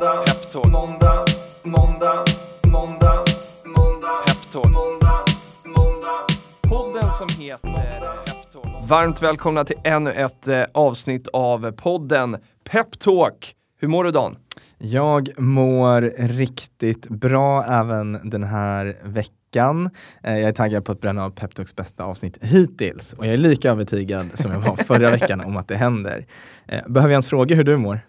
Måndag, Peptalk. Måndag, måndag, måndag, måndag, Peptalk. Måndag, måndag. Podden som heter Peptalk. Varmt välkomna till ännu ett eh, avsnitt av podden Peptalk. Hur mår du Dan? Jag mår riktigt bra även den här veckan. Eh, jag är taggad på att bränna av Peptalks bästa avsnitt hittills och jag är lika övertygad som jag var förra veckan om att det händer. Eh, behöver jag ens fråga hur du mår?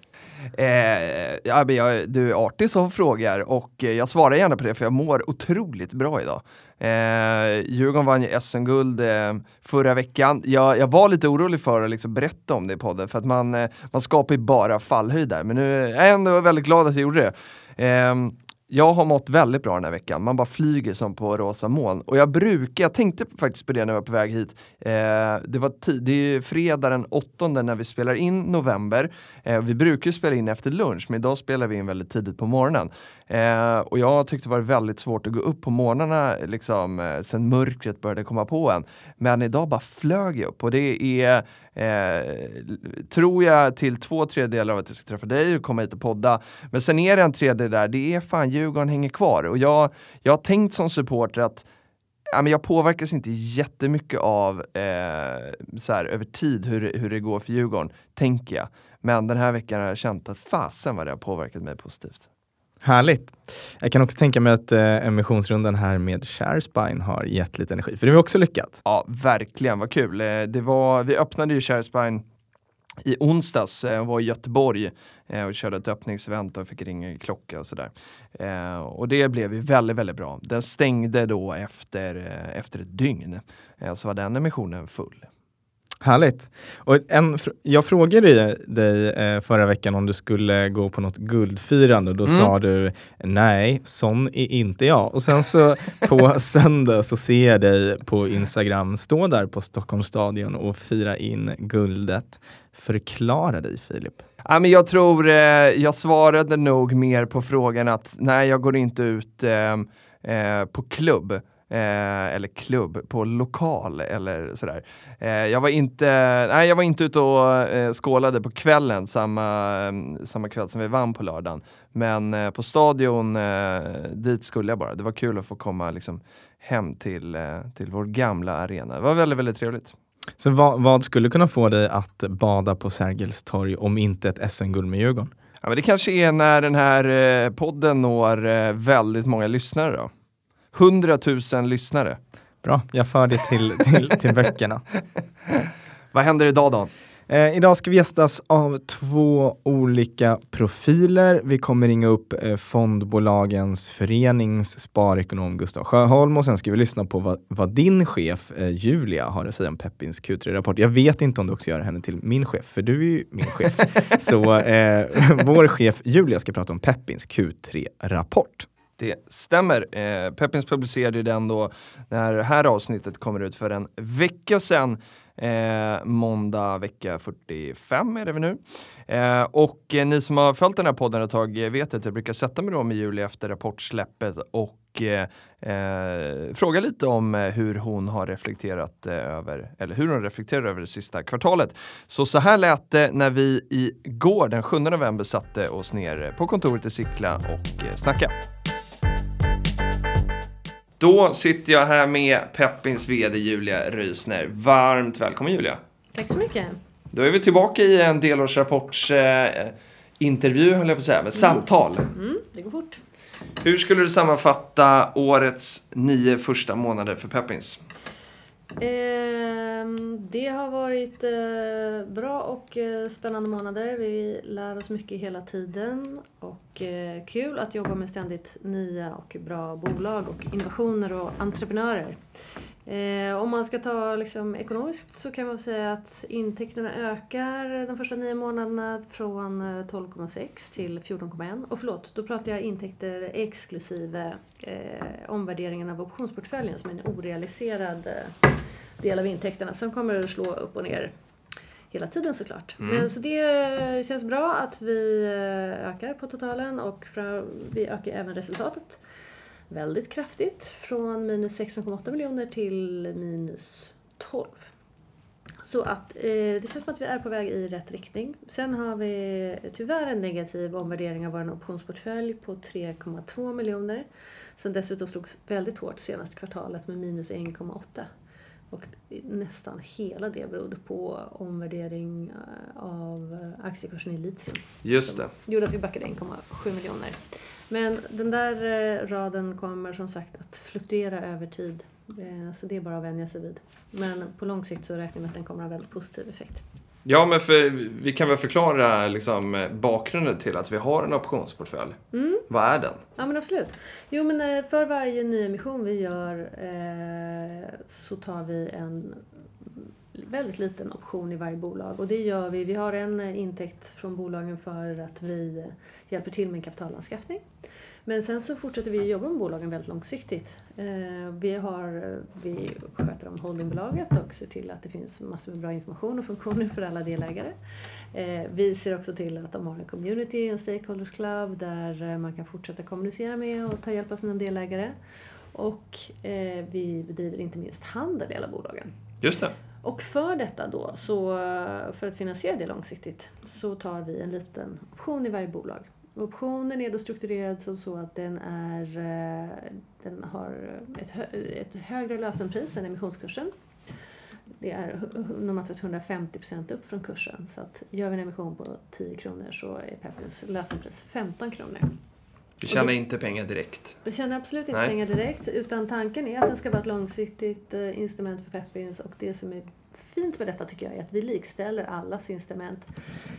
Eh, ja, men jag, du är artig som frågar och eh, jag svarar gärna på det för jag mår otroligt bra idag. Eh, Djurgården vann ju SM-guld eh, förra veckan. Jag, jag, var lite orolig för att liksom berätta om det i podden för att man, eh, man skapar ju bara fallhöjd där. Men nu är jag ändå väldigt glad att jag gjorde det. Eh, jag har mått väldigt bra den här veckan. Man bara flyger som på rosa moln. Och jag brukar, jag tänkte faktiskt på det när jag var på väg hit. Eh, det var det är fredag den 8 när vi spelar in november. Eh, vi brukar spela in efter lunch, men idag spelar vi in väldigt tidigt på morgonen. Eh, och jag tyckte det var väldigt svårt att gå upp på morgnarna liksom, eh, sen mörkret började komma på en. Men idag bara flög jag upp och det är, eh, tror jag, till två tredjedelar av att jag ska träffa dig och komma hit och podda. Men sen är det en tredjedel där, det är fan Djurgården hänger kvar. Och jag, jag har tänkt som supporter att ja, men jag påverkas inte jättemycket av eh, så här, över tid hur, hur det går för Djurgården, tänker jag. Men den här veckan har jag känt att fasen vad det har påverkat mig positivt. Härligt. Jag kan också tänka mig att eh, emissionsrundan här med Sharespine har gett lite energi, för det var också lyckat. Ja, verkligen, vad kul. Eh, det var, vi öppnade ju Sharespine i onsdags eh, jag var i Göteborg eh, och körde ett öppningsevent och fick ringa klocka och sådär. Och det blev ju väldigt, väldigt bra. Den stängde då efter, efter ett dygn. Så var den emissionen full. Härligt. Och en, jag frågade dig eh, förra veckan om du skulle gå på något guldfirande och då mm. sa du nej, sån är inte jag. Och sen så på söndag så ser jag dig på Instagram stå där på Stockholms stadion och fira in guldet. Förklara dig Filip. Ja, men jag tror, eh, jag svarade nog mer på frågan att nej, jag går inte ut eh, eh på klubb Eh, eller klubb på lokal eller sådär. Eh, jag, var inte, nej, jag var inte ute och eh, skålade på kvällen samma, eh, samma kväll som vi vann på lördagen. Men eh, på stadion, eh, dit skulle jag bara. Det var kul att få komma liksom, hem till, till vår gamla arena. Det var väldigt, väldigt trevligt. Så vad, vad skulle kunna få dig att bada på Sergels torg om inte ett SM-guld med Djurgården? Ja, men det kanske är när den här podden når väldigt många lyssnare då. 100 000 lyssnare. Bra, jag för det till, till, till böckerna. Vad händer idag Dan? Eh, idag ska vi gästas av två olika profiler. Vi kommer ringa upp eh, Fondbolagens förenings sparekonom Gustav Sjöholm och sen ska vi lyssna på vad, vad din chef eh, Julia har att säga om Peppins Q3-rapport. Jag vet inte om du också gör henne till min chef, för du är ju min chef. Så eh, vår chef Julia ska prata om Peppins Q3-rapport. Det stämmer. Eh, Peppins publicerade den då när det här avsnittet kommer ut för en vecka sedan. Eh, måndag vecka 45 är det nu. Eh, och eh, ni som har följt den här podden ett tag vet att jag brukar sätta mig då med Julia efter rapportsläppet och eh, eh, fråga lite om eh, hur hon har reflekterat eh, över, eller hur hon reflekterar över det sista kvartalet. Så så här lät det när vi igår den 7 november satte oss ner på kontoret i Sickla och eh, snackade. Då sitter jag här med Peppins VD Julia Rysner. Varmt välkommen Julia! Tack så mycket! Då är vi tillbaka i en delårsrapports eh, intervju, höll jag på att säga, men mm. samtal. Mm, det går fort. Hur skulle du sammanfatta årets nio första månader för Peppins? Eh, det har varit eh, bra och eh, spännande månader. Vi lär oss mycket hela tiden och eh, kul att jobba med ständigt nya och bra bolag och innovationer och entreprenörer. Eh, om man ska ta liksom, ekonomiskt så kan man säga att intäkterna ökar de första nio månaderna från 12,6 eh, till 14,1. Och förlåt, då pratar jag intäkter exklusive eh, omvärderingen av optionsportföljen som är en orealiserad eh, del av intäkterna som kommer att slå upp och ner hela tiden såklart. Mm. Men så det känns bra att vi eh, ökar på totalen och vi ökar även resultatet väldigt kraftigt från minus 16,8 miljoner till minus 12. Så att eh, det känns som att vi är på väg i rätt riktning. Sen har vi tyvärr en negativ omvärdering av vår optionsportfölj på 3,2 miljoner. Som dessutom slogs väldigt hårt senaste kvartalet med minus 1,8. Och nästan hela det berodde på omvärdering eh, av aktiekursen i litium. Just det. Det gjorde att vi backade 1,7 miljoner. Men den där eh, raden kommer som sagt att fluktuera över tid. Eh, Så det är bara att vänja sig vid. Men på lång sikt så räknar vi med att den kommer att ha väldigt positiv effekt. Ja, men för, vi kan väl förklara liksom, bakgrunden till att vi har en optionsportfölj. Mm. Vad är den? Ja men absolut. Jo men eh, för varje nyemission vi gör eh, så tar vi en väldigt liten option i varje bolag. Och det gör vi. Vi har en eh, intäkt från bolagen för att vi eh, hjälper till med en kapitalanskaffning. Men sen så fortsätter vi jobba med bolagen väldigt långsiktigt. Eh, vi, har, vi sköter om holdingbolaget och ser till att det finns massor med bra information och funktioner för alla delägare. Vi ser också till att de har en community, en stakeholders club där man kan fortsätta kommunicera med och ta hjälp av sina delägare. Och vi bedriver inte minst handel i alla bolagen. Just det. Och för detta då, så för att finansiera det långsiktigt, så tar vi en liten option i varje bolag. Optionen är då strukturerad som så att den, är, eh, den har ett, hö ett högre lösenpris än emissionskursen. Det är normalt sett 150% upp från kursen. Så att gör vi en emission på 10 kronor så är Peppins lösenpris 15 kronor. Vi tjänar inte pengar direkt. Vi tjänar absolut inte Nej. pengar direkt utan tanken är att den ska vara ett långsiktigt eh, instrument för Peppins och det som är fint med detta tycker jag är att vi likställer allas instrument.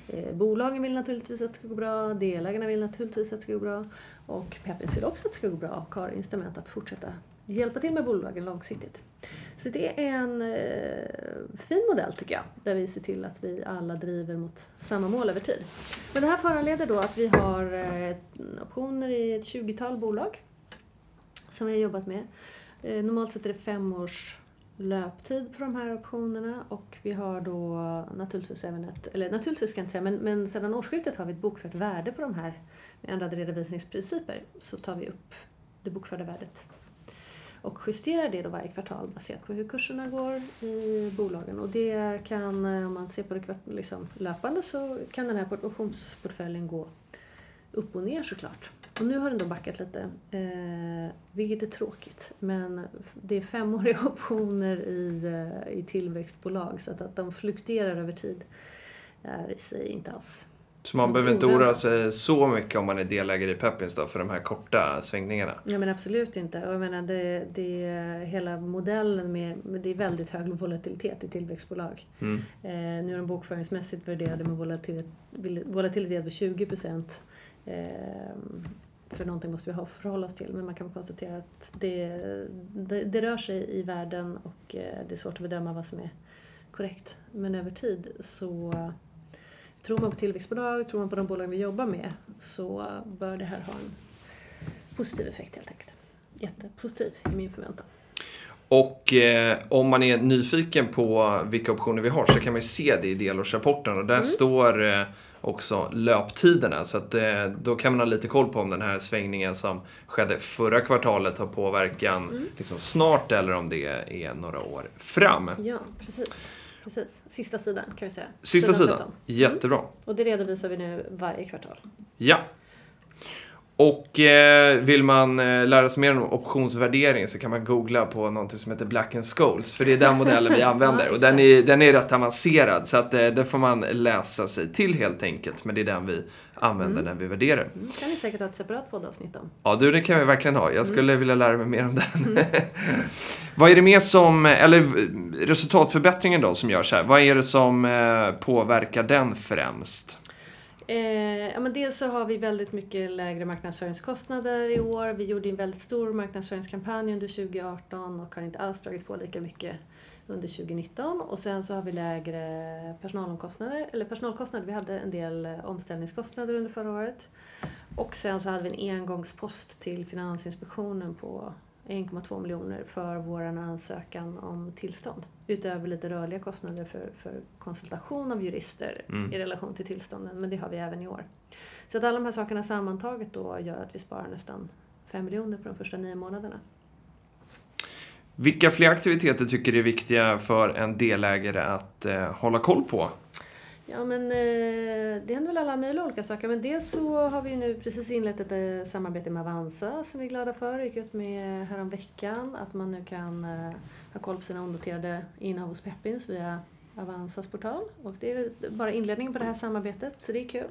Eh, bolagen vill naturligtvis att det ska gå bra, delägarna vill naturligtvis att det ska gå bra och Peppins vill också att det ska gå bra och har instrument att fortsätta hjälpa till med bolagen långsiktigt. Så det är en eh, fin modell tycker jag, där vi ser till att vi alla driver mot samma mål över tid. Men det här föranleder då att vi har eh, optioner i ett 20-tal bolag som vi har jobbat med. Eh, normalt sett är det fem års löptid på de här optionerna och vi har då naturligtvis även ett, eller naturligtvis ska jag inte säga, men, men sedan årsskiftet har vi ett bokfört värde på de här med ändrade redovisningsprinciper så tar vi upp det bokförda värdet och justerar det då varje kvartal baserat på hur kurserna går i bolagen. Och det kan, eh, om man ser på det kvart- liksom, löpande så kan den här optionsportföljen gå upp och ner såklart. Och nu har den då backat lite, eh, vilket är tråkigt. Men det är femåriga optioner i, eh, i tillväxtbolag så att, att de fluktuerar över tid är i sig inte alls så man behöver inte oroa sig så mycket om man är delägare i Peppins då, för de här korta svängningarna. Ja men absolut inte. Och jag menar, det, det, hela modellen med, med det är väldigt hög volatilitet i tillväxtbolag. Mm. Eh, nu är de bokföringsmässigt värderade med volatilitet, volatilitet på 20 procent. Eh, för någonting måste vi ha förhålla oss till. Men man kan konstatera att det, det, det rör sig i världen och eh, det är svårt att bedöma vad som är korrekt. Men över tid så tror man på tillväxtbolag, tror man på de bolag vi jobbar med så bör det här ha en positiv effekt helt enkelt. Jättepositiv i min förväntan. Och eh, om man är nyfiken på vilka optioner vi har så kan man ju se det i delårsrapporten och där Mm. står eh, också löptiderna. Så att, eh, då kan man ha lite koll på om den här svängningen som skedde förra kvartalet har påverkan Mm. liksom snart eller om det är några år fram. Ja, precis. Precis. Sista sidan kan vi säga. Sista sidan, 13. jättebra. Och det redovisar vi nu varje kvartal. Ja. Och eh, vill man eh, lära sig mer om optionsvärdering så kan man googla på någonting som heter Black and Scholes. För det är den modellen vi använder. Ja, och den är, den är rätt avancerad så att eh, det får man läsa sig till helt enkelt. Men det är den vi använder när vi värderar. Mm, kan ni säkert ha ett separat poddavsnitt om. Ja du, det kan vi verkligen ha. Jag skulle vilja lära mig mer om den. Vad är det mer som, eller resultatförbättringen då som görs här. Vad är det som eh, påverkar den främst? Eh, ja, men dels så har vi väldigt mycket lägre marknadsföringskostnader i år. Vi gjorde en väldigt stor marknadsföringskampanj under 2018 och har inte alls dragit på lika mycket under 2019. Och sen så har vi lägre personalomkostnader, eller personalkostnader. Vi hade en del eh, omställningskostnader under förra året. Och sen så hade vi en engångspost till Finansinspektionen på 1,2 miljoner för vår ansökan om tillstånd. Utöver lite rörliga kostnader för, för konsultation av jurister Mm. i relation till tillstånden, men det har vi även i år. Så att alla de här sakerna sammantaget då gör att vi sparar nästan 5 miljoner på de första nio månaderna. Vilka fler aktiviteter tycker du är viktiga för en delägare att eh, hålla koll på? Ja men eh, det händer väl alla möjliga olika saker. Men dels så har vi ju nu precis inlett ett eh, samarbete med Avanza som vi är glada för. Det gick ut med häromveckan att man nu kan eh, ha koll på sina onoterade innehav hos Peppins via Avanzas portal. Och det är bara inledningen på det här samarbetet så det är kul.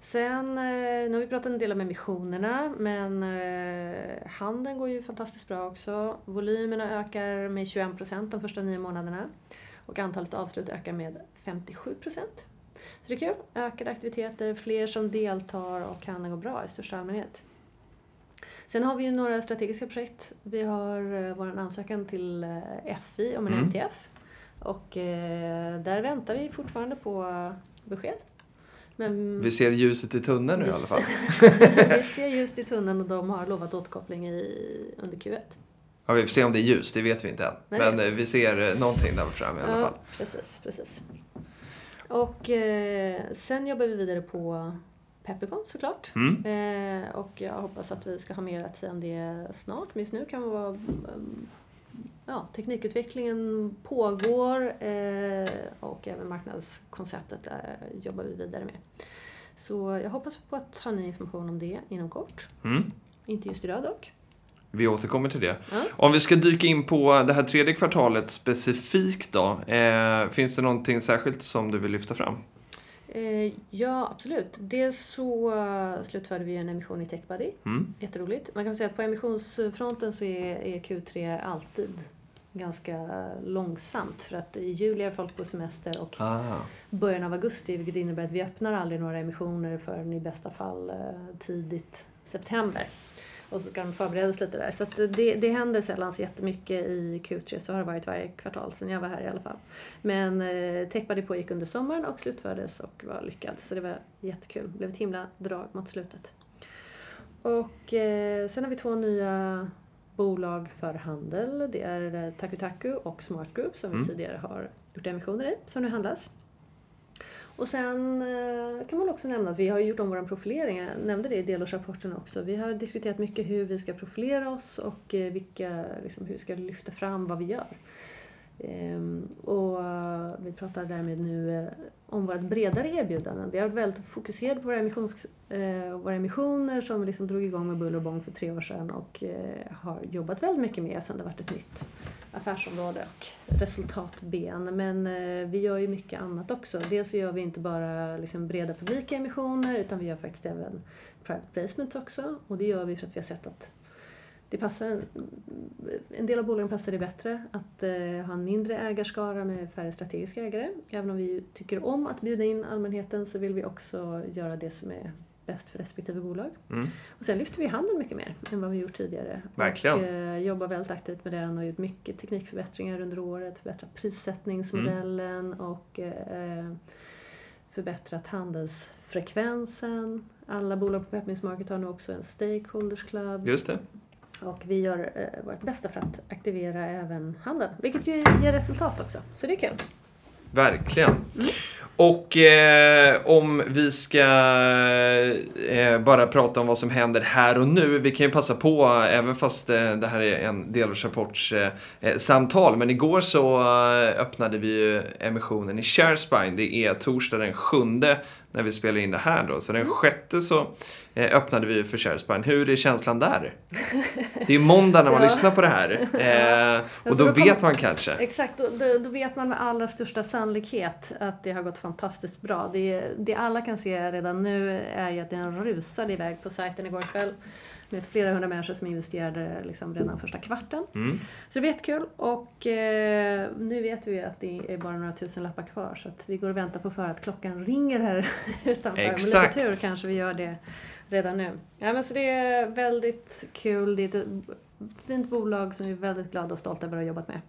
Sen, nu har vi pratat en del om emissionerna men handeln går ju fantastiskt bra också. Volymerna ökar med 21 procent de första nio månaderna och antalet avslut ökar med 57 procent. Så det är kul. Ökade aktiviteter, fler som deltar och handeln går bra i största allmänhet. Sen har vi ju några strategiska projekt. Vi har eh, vår ansökan till eh, FI om en mm. MTF. Och eh, där väntar vi fortfarande på besked. Men vi ser ljuset i tunneln nu i alla fall. vi ser ljuset i tunneln och de har lovat återkoppling i, under Q1. Ja, vi får se om det är ljus, det vet vi inte än. Nej, Men eh, vi ser eh, någonting där framme i alla fall. Precis, precis. Och eh, sen jobbar vi vidare på Peppercon såklart. Mm. Eh, och jag hoppas att vi ska ha mer att säga om det snart. Men just nu kan vi vara mm, ja, teknikutvecklingen pågår eh, och även marknadskonceptet eh, jobbar vi vidare med. Så jag hoppas på att ha ny information om det inom kort. Mm. Inte just idag dock. Vi återkommer till det. Ja. Om vi ska dyka in på det här tredje kvartalet specifikt då. Eh, finns det någonting särskilt som du vill lyfta fram? Eh, ja, absolut. Dels så uh, slutförde vi en emission i TechBuddy. Mm. Jätteroligt. Man kan säga att på emissionsfronten så är, är Q3 alltid ganska långsamt för att i juli är folk på semester och ah. början av augusti vilket innebär att vi öppnar aldrig några emissioner förrän i bästa fall uh, tidigt september. Och så ska de förberedas lite där. Så det, det händer sällan så jättemycket i Q3. Så har det varit varje kvartal sedan jag var här i alla fall. Men eh, TechBuddy pågick under sommaren och slutfördes och var lyckad. Så det var jättekul. Det blev ett himla drag mot slutet. Och eh, sen har vi två nya bolag för handel. Det är Takutaku och Smart Group som vi mm. tidigare har gjort emissioner i, som nu handlas. Och sen eh, kan man också nämna att vi har gjort om vår profilering. Jag nämnde det i delårsrapporten också. Vi har diskuterat mycket hur vi ska profilera oss och eh, vilka, liksom, hur vi ska lyfta fram vad vi gör. Ehm, och vi pratar därmed nu eh, om vårt bredare erbjudande. Vi har varit väldigt fokuserade på våra, emissions, eh, våra emissioner som vi liksom drog igång med buller och bång för tre år sedan och eh, har jobbat väldigt mycket med sedan det varit ett nytt affärsområde och resultatben. Men vi gör ju mycket annat också. Dels gör vi inte bara liksom, breda publika emissioner utan vi gör faktiskt även private placements också och det gör vi för att vi har sett att det passar en, del av bolagen passar det bättre att eh, ha en mindre ägarskara med färre strategiska ägare. Även om vi tycker om att bjuda in allmänheten så vill vi också göra det som är bäst för respektive bolag. Mm. Och sen lyfter vi handeln mycket mer än vad vi gjort tidigare. Verkligen. Och eh, jobbar väldigt aktivt med den och gjort mycket teknikförbättringar under året, förbättrat prissättningsmodellen mm. och eh, förbättrat handelsfrekvensen. Alla bolag på Peppins Market har nu också en stakeholders club. Just det. Och vi gör eh, vårt bästa för att aktivera även handeln, vilket ju ger resultat också. Så det är kul. Verkligen. Mm. Och eh, om vi ska eh, bara prata om vad som händer här och nu. Vi kan ju passa på, även fast eh, det här är en delårsrapportssamtal, eh, men igår så eh, öppnade vi ju emissionen i Sharespine. Det är torsdag den sjunde när vi spelar in det här då. Så den mm. sjätte så eh, öppnade vi för Sharespine. Hur är känslan där? Det är måndag när man ja. lyssnar på det här. Eh, och då, då vet man kanske. Exakt, då, då, vet man med allra största sannolikhet att det har gått fantastiskt bra. Det, det alla kan se redan nu är ju att den rusade iväg på sajten igår kväll med flera hundra människor som investerade liksom redan första kvarten. Mm. Så det var jättekul och eh, nu vet vi att det är bara några tusen lappar kvar så att vi går och väntar på för att klockan ringer här utanför. Exakt. Med lite tur kanske vi gör det redan nu. Ja, men så det är väldigt kul. Det är ett fint bolag som vi är väldigt glada och stolta över att ha jobbat med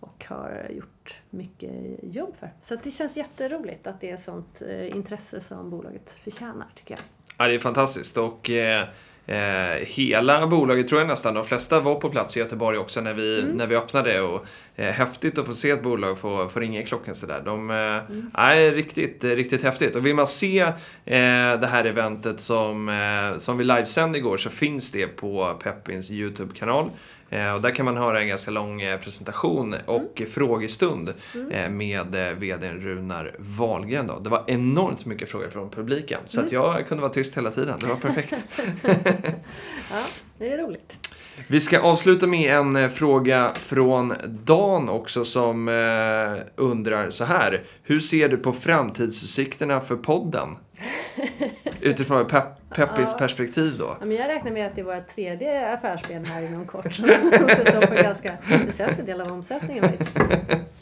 och har gjort mycket jobb för. Så det känns jätteroligt att det är sånt eh, intresse som bolaget förtjänar tycker jag. Ja, det är fantastiskt och eh, Eh, hela bolaget tror jag nästan, de flesta var på plats i Göteborg också när vi, mm. när vi öppnade och eh, häftigt att få se ett bolag få, få ringa i klockan sådär. De, eh, mm. är riktigt, riktigt häftigt. Och vill man se eh, det här eventet som, eh, som vi livesände igår så finns det på Peppins YouTube-kanal. Eh, och där kan man höra en ganska lång eh, presentation och frågestund eh, med vdn Runar Wahlgren. Då. Det var enormt mycket frågor från publiken så att jag kunde vara tyst hela tiden. Det var perfekt. Ja, det är roligt. Vi ska avsluta med en fråga från Dan också som undrar så här. Hur ser du på framtidsutsikterna för podden? Utifrån pepp, peppis perspektiv då. Ja, men jag räknar med att det är vårt tredje affärsben här inom kort som ska stå för ganska väsentlig del av omsättningen.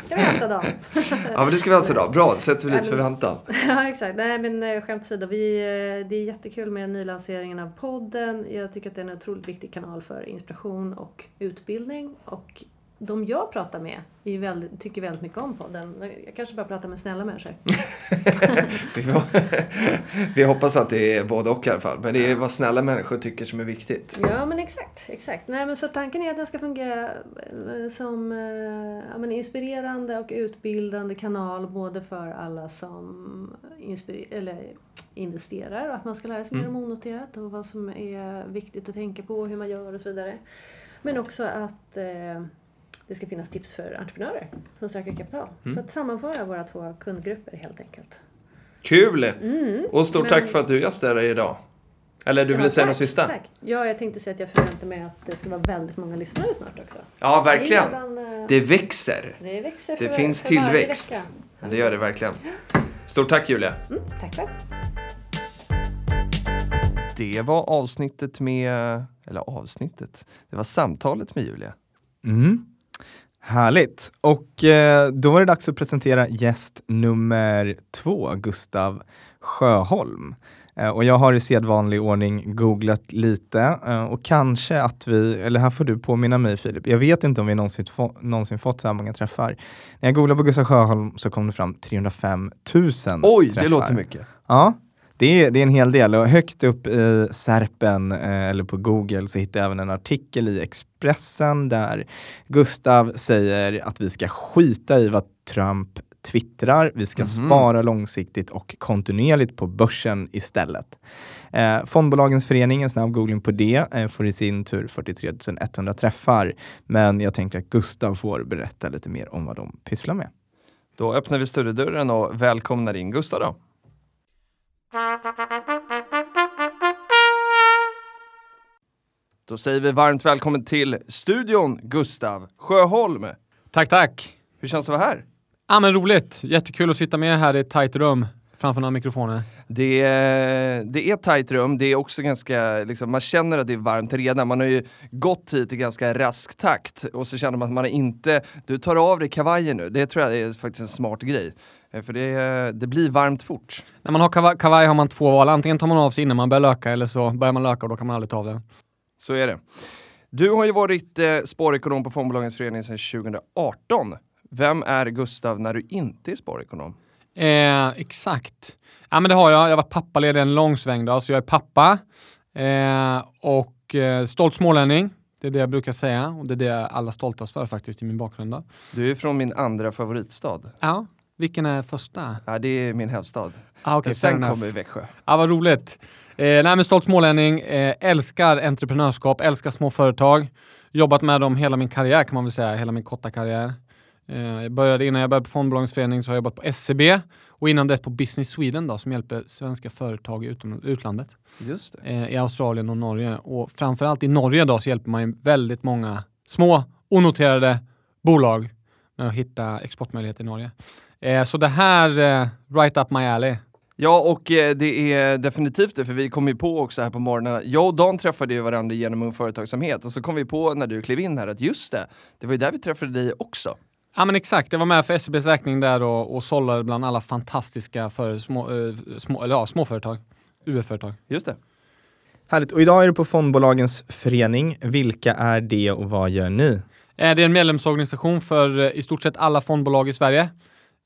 Ska vi hälsa Dan? Ja men det ska vi alltså då. Bra, då sätter vi lite förväntan. Ja exakt. Nej men eh, skämt åsido. Vi, eh, det är jättekul med nylanseringen av podden. Jag tycker att det är en otroligt viktig kanal för inspiration och utbildning. Och de jag pratar med väldigt, tycker väldigt mycket om podden. Jag kanske bara pratar med snälla människor. Vi, hoppas att det är både och i alla fall. Men det är vad snälla människor tycker som är viktigt. Ja men exakt, exakt. Nej, men så tanken är att den ska fungera eh, som eh, ja, men inspirerande och utbildande kanal både för alla som eller investerar och att man ska lära sig mer om onoterat och vad som är viktigt att tänka på, hur man gör och så vidare. Men också att eh, det ska finnas tips för entreprenörer som söker kapital. Så att sammanföra våra två kundgrupper helt enkelt. Kul! Mm, Och stort men- tack för att du gästade idag. Eller du ville Ja, säga tack, något sista? Tack. Ja, jag tänkte säga att jag förväntar mig att det ska vara väldigt många lyssnare snart också. Ja, verkligen. Det, redan, eh, Det växer. det växer Det för, finns för tillväxt. Det gör det verkligen. Stort tack Julia. Mm, tack själv. Det var avsnittet med, eller avsnittet, det var samtalet med Julia. Mm. Härligt. Och eh, då var det dags att presentera gäst nummer två, Gustav Sjöholm. Eh, och jag har i sedvanlig ordning googlat lite eh, och kanske att vi, eller här får du påminna mig Filip, jag vet inte om vi någonsin, få, någonsin fått så här många träffar. När jag googlade på Gustav Sjöholm så kom det fram 305 000 Oj, träffar. det låter mycket. Ja, det är, det är en hel del och högt upp i Serpen eh, eller på Google så hittar jag även en artikel i Expressen där Gustav säger att vi ska skita i vad Trump twittrar. Vi ska Mhm. spara långsiktigt och kontinuerligt på börsen istället. Eh, Fondbolagens förening, en snabb googling på det, eh, får i sin tur 43 100 träffar. Men jag tänker att Gustav får berätta lite mer om vad de pysslar med. Då öppnar vi studiodörren och välkomnar in Gustav då. Då säger vi varmt välkommen till studion Gustav Sjöholm. Tack, tack. Hur känns det att vara här? Ja, men roligt. Jättekul att sitta med här i ett tajt rum framför några mikrofoner. Det det är tajt rum, det är också ganska, liksom, man känner att det är varmt redan. Man har ju gått hit i ganska rask takt och så känner man att man inte, du tar av dig kavajen nu, det tror jag är faktiskt en smart grej. Eh, För det, det blir varmt fort. När man har kavaj, kavaj har man två val. Antingen tar man av sig innan man börjar löka eller så börjar man löka och då kan man aldrig ta av den. Så är det. Du har ju varit eh, sparekonom på Fondbolagens förening sedan 2018. Vem är Gustav när du inte är sparekonom? Eh, exakt. Ja, men det har jag. Jag varit pappaledig en lång sväng då, så jag är pappa eh, och eh, stolt smålänning. Det är det jag brukar säga och det är det jag är allra stoltast för faktiskt i min bakgrund. Då. Du är från min andra favoritstad. Ja, vilken är första? Ja, det är min hemstad. Ah, okay, Men sen kommer Växjö. Ja, vad roligt. Eh, nej, men stolt smålänning, eh, älskar entreprenörskap, älskar små företag. Jobbat med dem hela min karriär kan man väl säga, hela min korta karriär. Eh, jag började, innan jag började på Fondbolagens förening så har jag jobbat på SCB och innan det på Business Sweden då, som hjälper svenska företag i utom, utlandet. Just. Eh, I Australien och Norge. Och framförallt i Norge då så hjälper man ju väldigt många små onoterade bolag med att hitta exportmöjligheter i Norge. Eh, så det här, eh, right up my alley. Ja, och eh, det är definitivt det, för vi kom ju på också här på morgonen. Jag och Dan träffade ju varandra genom Ung Företagsamhet och så kom vi på när du klev in här att just det, det var ju där vi träffade dig också. Ja men exakt, jag var med för SEBs räkning där och, och sållade bland alla fantastiska för, små, små, eller ja, småföretag, UF-företag. Just det. Härligt. Och idag är du på Fondbolagens förening. Vilka är det och vad gör ni? Det är en medlemsorganisation för i stort sett alla fondbolag i Sverige.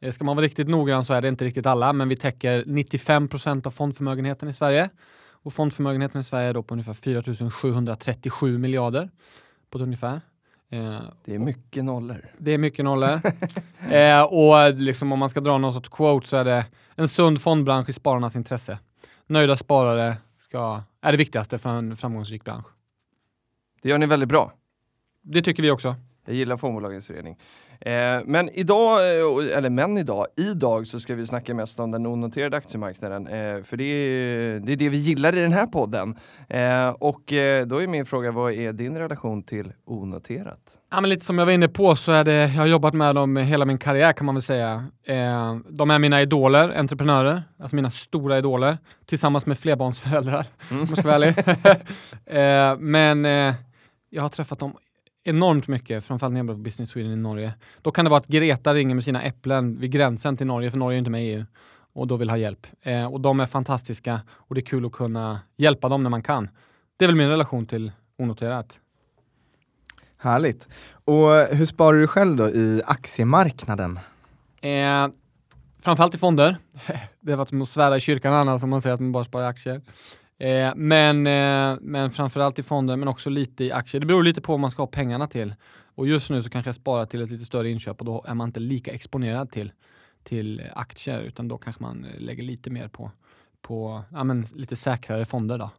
Eh, ska man vara riktigt noggrann så är det inte riktigt alla, men vi täcker 95% av fondförmögenheten i Sverige. Och fondförmögenheten i Sverige är då på ungefär 4 737 miljarder på ett ungefär. Eh, Det är mycket nollor. Det är mycket nollor. eh, och liksom om man ska dra någon sorts quote så är det en sund fondbransch i spararnas intresse. Nöjda sparare ska, är det viktigaste för en framgångsrik bransch. Det gör ni väldigt bra. det tycker vi också. Jag gillar fondbolagens förening. Eh, men idag, eh, eller men idag, idag så ska vi snacka mest om den onoterade aktiemarknaden. Eh, för det är, det är det vi gillar i den här podden. Eh, och eh, då är min fråga, vad är din relation till onoterat? Ja, men lite som jag var inne på så är det, jag har jobbat med dem hela min karriär kan man väl säga. Eh, de är mina idoler, entreprenörer, alltså mina stora idoler, tillsammans med flerbarnsföräldrar, mm. om jag ska vara ärlig. men jag har träffat dem enormt mycket, framförallt när jag jobbade på Business Sweden i Norge. Då kan det vara att Greta ringer med sina äpplen vid gränsen till Norge, för Norge är inte med i EU, och då vill ha hjälp. Eh, och de är fantastiska och det är kul att kunna hjälpa dem när man kan. Det är väl min relation till onoterat. Härligt. Och hur sparar du själv då i aktiemarknaden? Eh, framförallt i fonder. det har varit som att svära i kyrkan annars om man säger att man bara sparar i aktier. Eh, men, eh, men framförallt i fonder, men också lite i aktier. Det beror lite på vad man ska ha pengarna till. Och just nu så kanske jag sparar till ett lite större inköp och då är man inte lika exponerad till, till aktier, utan då kanske man lägger lite mer på, på ja, men lite säkrare fonder. Då.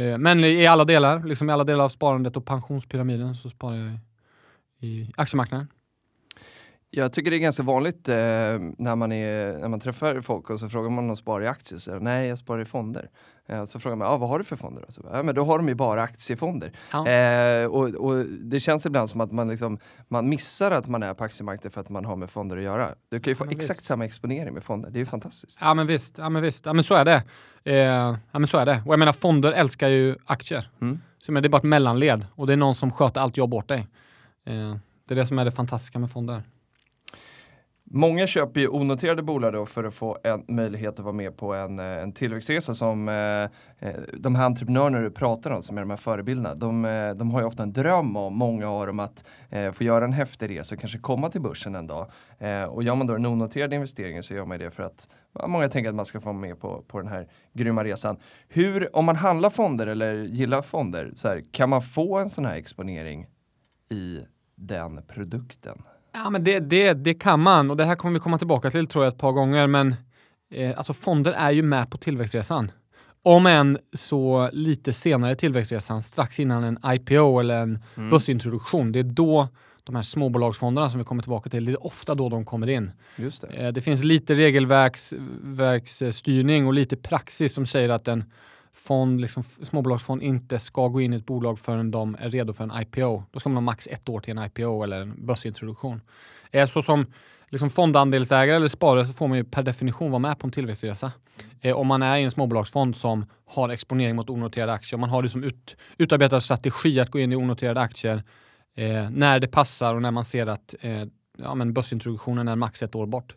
Eh, men i alla delar, liksom i alla delar av sparandet och pensionspyramiden så sparar jag i, i aktiemarknaden. Jag tycker det är ganska vanligt eh, när, man är, när man träffar folk och så frågar man om de sparar i aktier. Så, Nej, jag sparar i fonder. Eh, så frågar man, ah, vad har du för fonder? Så, ja, men då har de ju bara aktiefonder. Ja. Eh, och, och, det känns ibland som att man, liksom, man missar att man är på aktiemarknaden för att man har med fonder att göra. Du kan ju få ja, exakt visst. samma exponering med fonder, det är ju fantastiskt. Ja men visst, ja, men visst. Ja, men så är det. Eh, ja men så är det. Och jag menar fonder älskar ju aktier. Mm. Så, men det är bara ett mellanled och det är någon som sköter allt jobb åt dig. Eh, det är det som är det fantastiska med fonder. Många köper ju onoterade bolag då för att få en möjlighet att vara med på en, eh, en tillväxtresa som eh, eh, de här entreprenörerna du pratar om, som är de här förebilderna, de, eh, de har ju ofta en dröm om, många av om att eh, få göra en häftig resa och kanske komma till börsen en dag. Eh, och gör man då en onoterad investering så gör man det för att många tänker att man ska få vara med på, på den här grymma resan. Hur, om man handlar fonder eller gillar fonder, så här, kan man få en sån här exponering i den produkten? Ja, men det, det, det kan man och det här kommer vi komma tillbaka till tror jag ett par gånger. Men eh, alltså fonder är ju med på tillväxtresan. Om än så lite senare tillväxtresan, strax innan en IPO eller en mm. börsintroduktion. Det är då de här småbolagsfonderna som vi kommer tillbaka till, det är ofta då de kommer in. Just det. Eh, det finns lite regelverksstyrning och lite praxis som säger att en fond, liksom, småbolagsfond inte ska gå in i ett bolag förrän de är redo för en IPO. Då ska man ha max ett år till en IPO eller en börsintroduktion. Eh, så som liksom fondandelsägare eller sparare så får man ju per definition vara med på en tillväxtresa. Eh, om man är i en småbolagsfond som har exponering mot onoterade aktier, om man har liksom ut, utarbetad strategi att gå in i onoterade aktier eh, när det passar och när man ser att eh, ja, men börsintroduktionen är max ett år bort.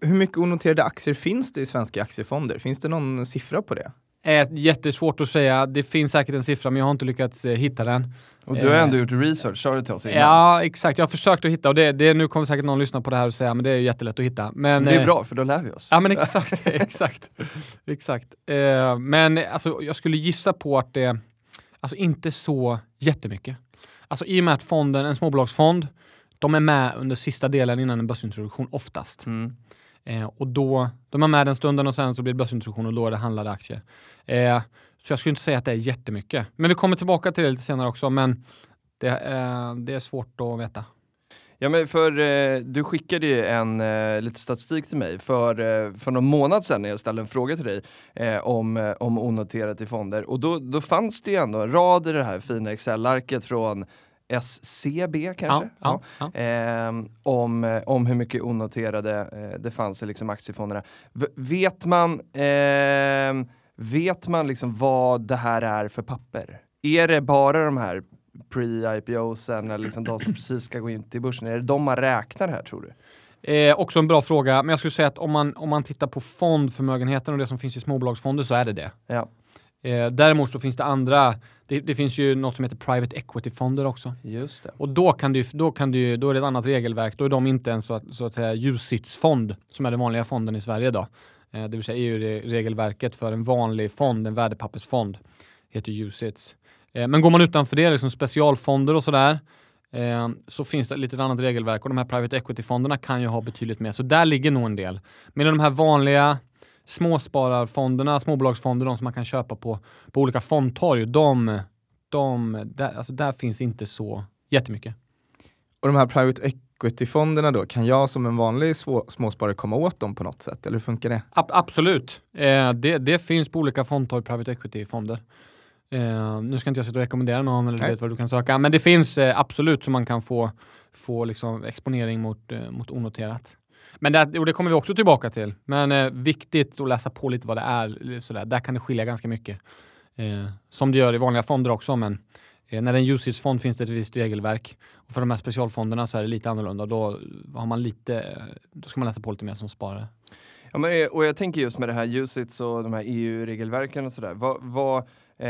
Hur mycket onoterade aktier finns det i svenska aktiefonder? Finns det någon siffra på det? är jättesvårt att säga. Det finns säkert en siffra, men jag har inte lyckats eh, hitta den. Och du har ändå eh, gjort research, sa du till oss innan? Ja, exakt. Jag har försökt att hitta och det, det, nu kommer säkert någon lyssna på det här och säga men det är jättelätt att hitta. Men, det är eh, bra, för då lär vi oss. Ja, men exakt. exakt. exakt. Eh, men alltså, jag skulle gissa på att det, alltså inte så jättemycket. Alltså i och med att fonden, en småbolagsfond, de är med under sista delen innan en börsintroduktion oftast. Mm. Eh, och då, de är med den stunden och sen så blir det börsintroduktion och då är det handlade aktier. Eh, så jag skulle inte säga att det är jättemycket. Men vi kommer tillbaka till det lite senare också, men det, eh, det är svårt att veta. Ja men för eh, du skickade ju en eh, lite statistik till mig för, eh, för någon månad sedan när jag ställde en fråga till dig eh, om, eh, om onoterat i fonder och då, då fanns det ju ändå en rad i det här fina Excel-arket från SCB kanske? Ja, ja, ja. Eh, om, om hur mycket onoterade eh, det fanns i liksom aktiefonderna. V vet man, eh, vet man liksom vad det här är för papper? Är det bara de här pre-IPOsen eller liksom de som precis ska gå in till börsen? Är det de man räknar här tror du? Eh, också en bra fråga, men jag skulle säga att om man, om man tittar på fondförmögenheten och det som finns i småbolagsfonder så är det det. Ja. Eh, däremot så finns det andra, det, det, finns ju något som heter private equity-fonder också. Just det. Och då, kan det, då, kan det, då är det ett annat regelverk, då är de inte en så att, så att säga UCITS-fond, som är den vanliga fonden i Sverige idag. Eh, det vill säga EU-regelverket för en vanlig fond, en värdepappersfond, heter UCITS. Eh, men går man utanför det, liksom specialfonder och sådär, eh, så finns det lite annat regelverk och de här private equity-fonderna kan ju ha betydligt mer, så där ligger nog en del. Men de här vanliga småspararfonderna, småbolagsfonder, de som man kan köpa på, på olika fondtorg, de, de, där, alltså där finns inte så jättemycket. Och de här private equity-fonderna då, kan jag som en vanlig svå, småsparare komma åt dem på något sätt? Eller hur funkar det? Ab absolut. Eh, det, det finns på olika fondtorg, private equity-fonder. Eh, nu ska inte jag sitta och rekommendera någon eller Nej. vet vad du kan söka, men det finns eh, absolut så man kan få, få liksom exponering mot, eh, mot onoterat. Men det, och det kommer vi också tillbaka till. Men eh, viktigt att läsa på lite vad det är. Sådär. Där kan det skilja ganska mycket. Eh, som det gör i vanliga fonder också, men eh, när det är en usage-fond finns det ett visst regelverk. Och för de här specialfonderna så är det lite annorlunda. Då, har man lite, då ska man läsa på lite mer som sparare. Ja, men, eh, och jag tänker just med det här UCITS och de här EU-regelverken och sådär. Vad, vad, eh,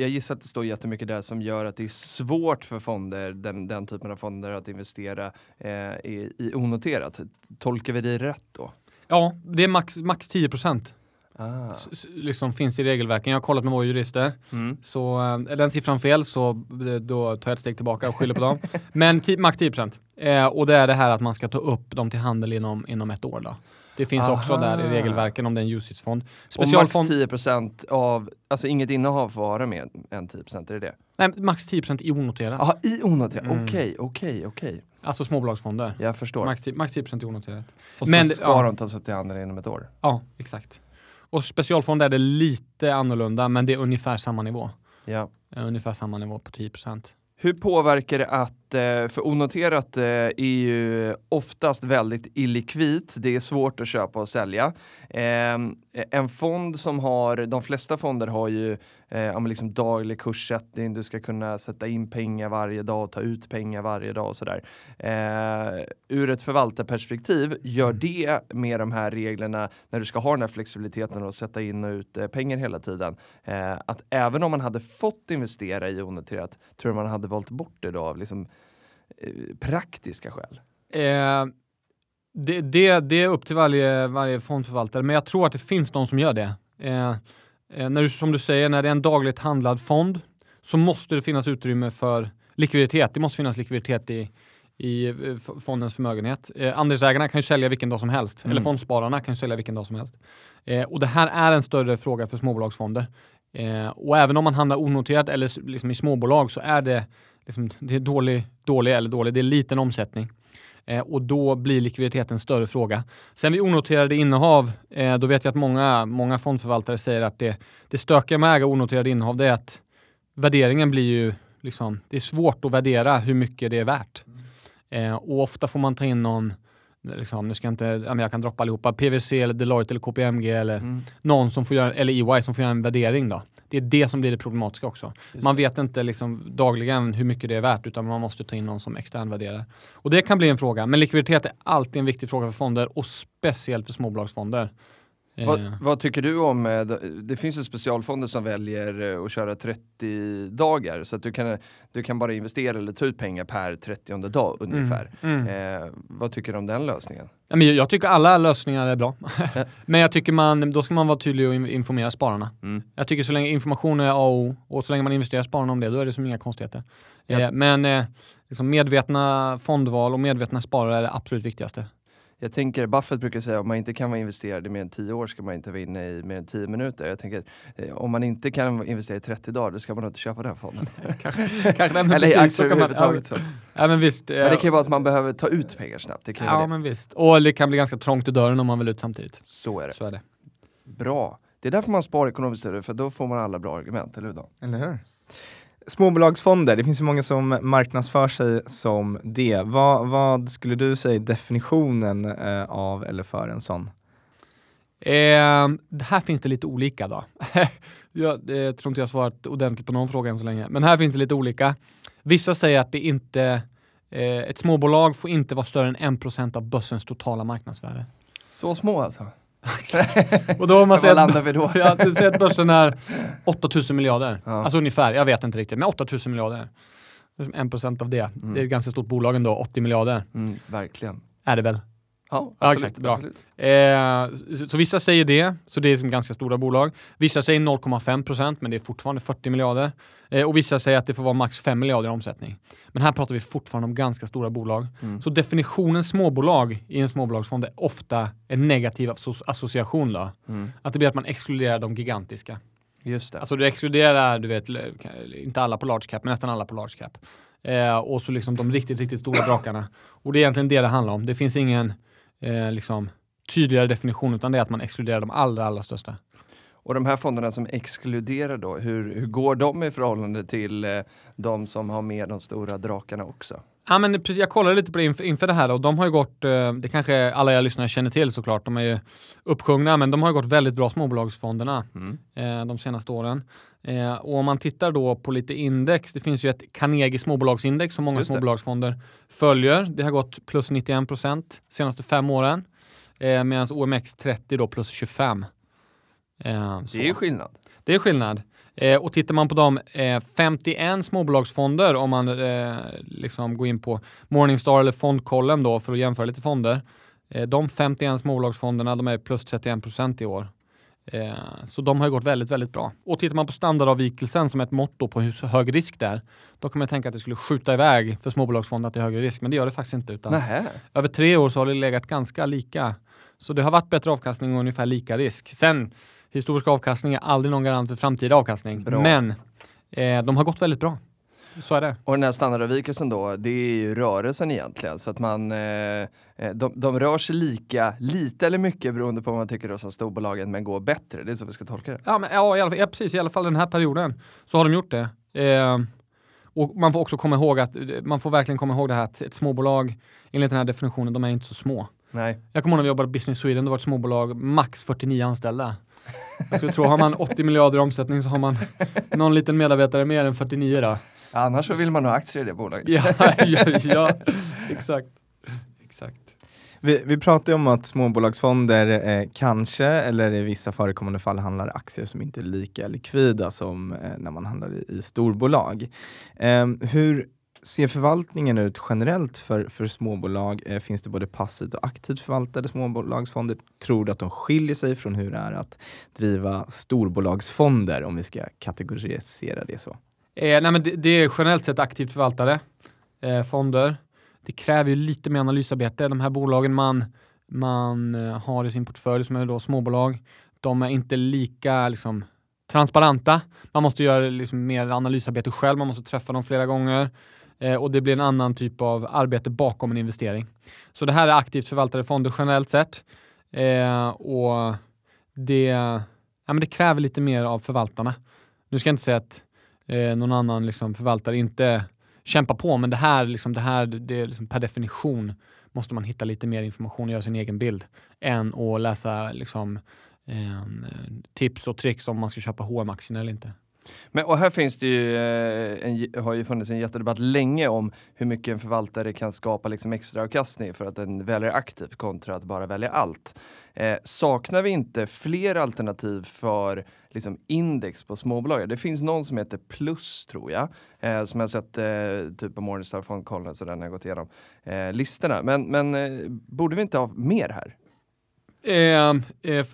jag gissar att det står jättemycket där som gör att det är svårt för fonder, den, den typen av fonder, att investera eh, i, i onoterat. Tolkar vi det rätt då? Ja, det är max, max 10 procent. Ah. s- liksom finns i regelverken. Jag har kollat med våra jurister. Mm. Så eh, är den siffran fel så eh, då tar jag ett steg tillbaka och skyller på dem. Men max 10 eh, Och det är det här att man ska ta upp dem till handel inom, inom ett år. Då. Det finns också Aha. där i regelverken om det är en UCITS-fond. Och max Specialfond, 10% av, alltså inget innehav får vara mer än 10 är det det? nej, max 10% i onoterat. Jaha, i onoterat, Mm. okej, okej, okej. Alltså småbolagsfonder. Jag förstår. Max 10, max 10 i onoterat. och men så ska ja. de tas upp till handel inom ett år? Ja, exakt. Och specialfond är det lite annorlunda, men det är ungefär samma nivå. Ja. Eh, Ungefär samma nivå på 10 hur påverkar det att, eh, för onoterat eh, är ju oftast väldigt illikvitt, det är svårt att köpa och sälja. Ehm, en fond som har, de flesta fonder har ju eh, liksom daglig kurssättning, du ska kunna sätta in pengar varje dag och ta ut pengar varje dag och sådär. Eh, ur ett förvaltarperspektiv, gör det med de här reglerna när du ska ha den här flexibiliteten och sätta in och ut eh, pengar hela tiden, eh, att även om man hade fått investera i onoterat, tror du man hade valt bort det då av liksom, eh, praktiska skäl? Eh, det, det, det är upp till varje, varje fondförvaltare, men jag tror att det finns de som gör det. Eh, när du, som du säger, när det är en dagligt handlad fond så måste det finnas utrymme för likviditet. Det måste finnas likviditet i, i eh, fondens förmögenhet. Eh, andelsägarna kan ju sälja vilken dag som helst, Mm. eller fondspararna kan ju sälja vilken dag som helst. Eh, och det här är en större fråga för småbolagsfonder. Eh, och även om man handlar onoterat eller liksom i småbolag så är det, liksom, det är dålig, dålig eller dålig, det är liten omsättning. Eh, och då blir likviditeten en större fråga. Sen vid onoterade innehav, eh, då vet jag att många, många fondförvaltare säger att det, det stökiga med att äga onoterade innehav det är att värderingen blir ju, liksom, det är svårt att värdera hur mycket det är värt. Eh, och ofta får man ta in någon, liksom, nu ska jag inte, jag kan droppa allihopa, PWC eller Deloitte eller KPMG eller Mm. någon som får göra, eller EY som får göra en värdering då. Det är det som blir det problematiska också. Just Man vet inte liksom dagligen hur mycket det är värt utan man måste ta in någon som extern värderar. Och det kan bli en fråga. Men likviditet är alltid en viktig fråga för fonder och speciellt för småbolagsfonder. Eh, Vad, vad tycker du om, eh, det, finns ju specialfonder som väljer eh, att köra 30 dagar så att du kan, du kan bara investera eller ta ut pengar per 30 dag ungefär. Mm. Mm. Eh, vad tycker du om den lösningen? Jag- tycker alla lösningar är bra. Men jag tycker man, då ska man vara tydlig och in- informera spararna. Mm. Jag tycker så länge information är A och O och så länge man investerar spararna om det, då är det som inga konstigheter. Eh, men eh, liksom medvetna fondval och medvetna sparare är det absolut viktigaste. Jag tänker, Buffett brukar säga om man inte kan vara investerad i mer än 10 år ska man inte vara inne i mer än 10 minuter. Jag tänker, eh, om man inte kan investera i 30 dagar, då ska man nog inte köpa den fonden. kanske, kanske Eller precis, aktier överhuvudtaget. Ja, ja, men visst. Men det kan ju vara att man behöver ta ut pengar snabbt. Det kan ja, det. men visst. Och det kan bli ganska trångt i dörren om man vill ut samtidigt. Så är det. Så är det. Bra. Det är därför man sparar ekonomiskt för då får man alla bra argument, eller hur då? Eller hur? Småbolagsfonder, det finns ju många som marknadsför sig som det. Vad, vad skulle du säga är definitionen eh, av eller för en sån? Eh, det här finns det lite olika då. jag eh, tror inte jag har svarat ordentligt på någon fråga än så länge. Men här finns det lite olika. Vissa säger att det inte, eh, ett småbolag får inte vara större än 1% av börsens totala marknadsvärde. Så små alltså? Och då har man sett, landar vi då? ja, så säger att börsen är 8000 miljarder. Ja. Alltså ungefär, jag vet inte riktigt, men 8000 miljarder. Liksom 1% av det. Mm. Det är ett ganska stort bolag ändå, 80 miljarder Mm, verkligen. är det väl. Ja, Ja, absolut, exakt, bra. absolut. Eh, så, så vissa säger det, så det är som ganska stora bolag. Vissa säger 0,5 procent, men det är fortfarande 40 miljarder. Eh, och vissa säger att det får vara max 5 miljarder i omsättning. Men här pratar vi fortfarande om ganska stora bolag. Mm. Så definitionen småbolag i en småbolagsfond är ofta en negativ asso- association. Då. Mm. Att det blir att man exkluderar de gigantiska. Just det. Alltså du exkluderar, du vet, inte alla på large cap, men nästan alla på large cap. Eh, och så liksom de riktigt, riktigt stora drakarna. Och det är egentligen det det handlar om. Det finns ingen eh, liksom, tydligare definition, utan det är att man exkluderar de allra, allra största. Och de här fonderna som exkluderar då, hur, hur går de i förhållande till eh, de som har med de stora drakarna också? Ja, men precis, jag kollade lite på det inför, inför det här och de har ju gått, eh, det kanske alla jag lyssnare känner till såklart, de är ju uppsjungna, men de har ju gått väldigt bra småbolagsfonderna Mm. eh, de senaste åren. Eh, och om man tittar då på lite index, det finns ju ett Carnegie småbolagsindex som många småbolagsfonder följer. Det har gått plus 91 procent senaste fem åren, eh, medan OMX30 då plus 25. Eh. Det är ju skillnad. Det är skillnad. Eh, och tittar man på de eh, 51 småbolagsfonder, om man eh, liksom går in på Morningstar eller Fondkollen då för att jämföra lite fonder. Eh, de 51 småbolagsfonderna, de är plus 31 procent i år. Eh, så de har ju gått väldigt, väldigt bra. Och tittar man på standardavvikelsen som ett mått på hur hög risk det är, då kan man tänka att det skulle skjuta iväg för småbolagsfonder till högre risk, men det gör det faktiskt inte. Utan över tre år så har det legat ganska lika. Så det har varit bättre avkastning och ungefär lika risk. Sen, historisk avkastning är aldrig någon garant för framtida avkastning. Bra. Men eh, de har gått väldigt bra. Så är det. Och den här standardavvikelsen då, det är ju rörelsen egentligen. Så att man, eh, eh, de, de rör sig lika, lite eller mycket beroende på vad man tycker då som storbolagen, men går bättre. Det är så vi ska tolka det. Ja, men, ja, i alla fall, ja, precis. I alla fall den här perioden så har de gjort det. Eh, och man får också komma ihåg att man får verkligen komma ihåg det här att ett småbolag enligt den här definitionen, de är inte så små. Nej. Jag kommer ihåg när vi jobbade på Business Sweden, det var ett småbolag, max 49 anställda. Jag skulle tro, har man 80 miljarder i omsättning så har man någon liten medarbetare mer än 49 då. Annars så vill man ha aktier i det bolaget. Ja, ja, ja exakt. exakt. Vi, vi pratar ju om att småbolagsfonder eh, kanske, eller i vissa förekommande fall handlar aktier som inte är lika likvida som eh, när man handlar i, i storbolag. Eh, hur ser förvaltningen ut generellt för, för småbolag? Eh, finns det både passivt och aktivt förvaltade småbolagsfonder? Tror du att de skiljer sig från hur det är att driva storbolagsfonder, om vi ska kategorisera det så? Eh, nej men det, det är generellt sett aktivt förvaltade eh, fonder. Det kräver ju lite mer analysarbete. De här bolagen man, man eh, har i sin portfölj som är då småbolag, de är inte lika liksom, transparenta. Man måste göra liksom, mer analysarbete själv, man måste träffa dem flera gånger eh, och det blir en annan typ av arbete bakom en investering. Så det här är aktivt förvaltade fonder generellt sett eh, och det, ja, men det kräver lite mer av förvaltarna. Nu ska jag inte säga att eh, någon annan liksom, förvaltare inte kämpar på, men det här, liksom, det här det är liksom, per definition måste man hitta lite mer information och göra sin egen bild än att läsa liksom, eh, tips och tricks om man ska köpa hm aktien eller inte. Men, och här finns det ju, eh, en, har ju funnits en jättedebatt länge om hur mycket en förvaltare kan skapa liksom extra avkastning för att den väljer aktivt kontra att bara välja allt. Eh, saknar vi inte fler alternativ för liksom, index på småbolag? Det finns någon som heter Plus tror jag, eh, som jag sett eh, typ på Morningstar Fondkollen så den har jag gått igenom eh, listorna. Men, men eh, borde vi inte ha mer här? Eh, eh,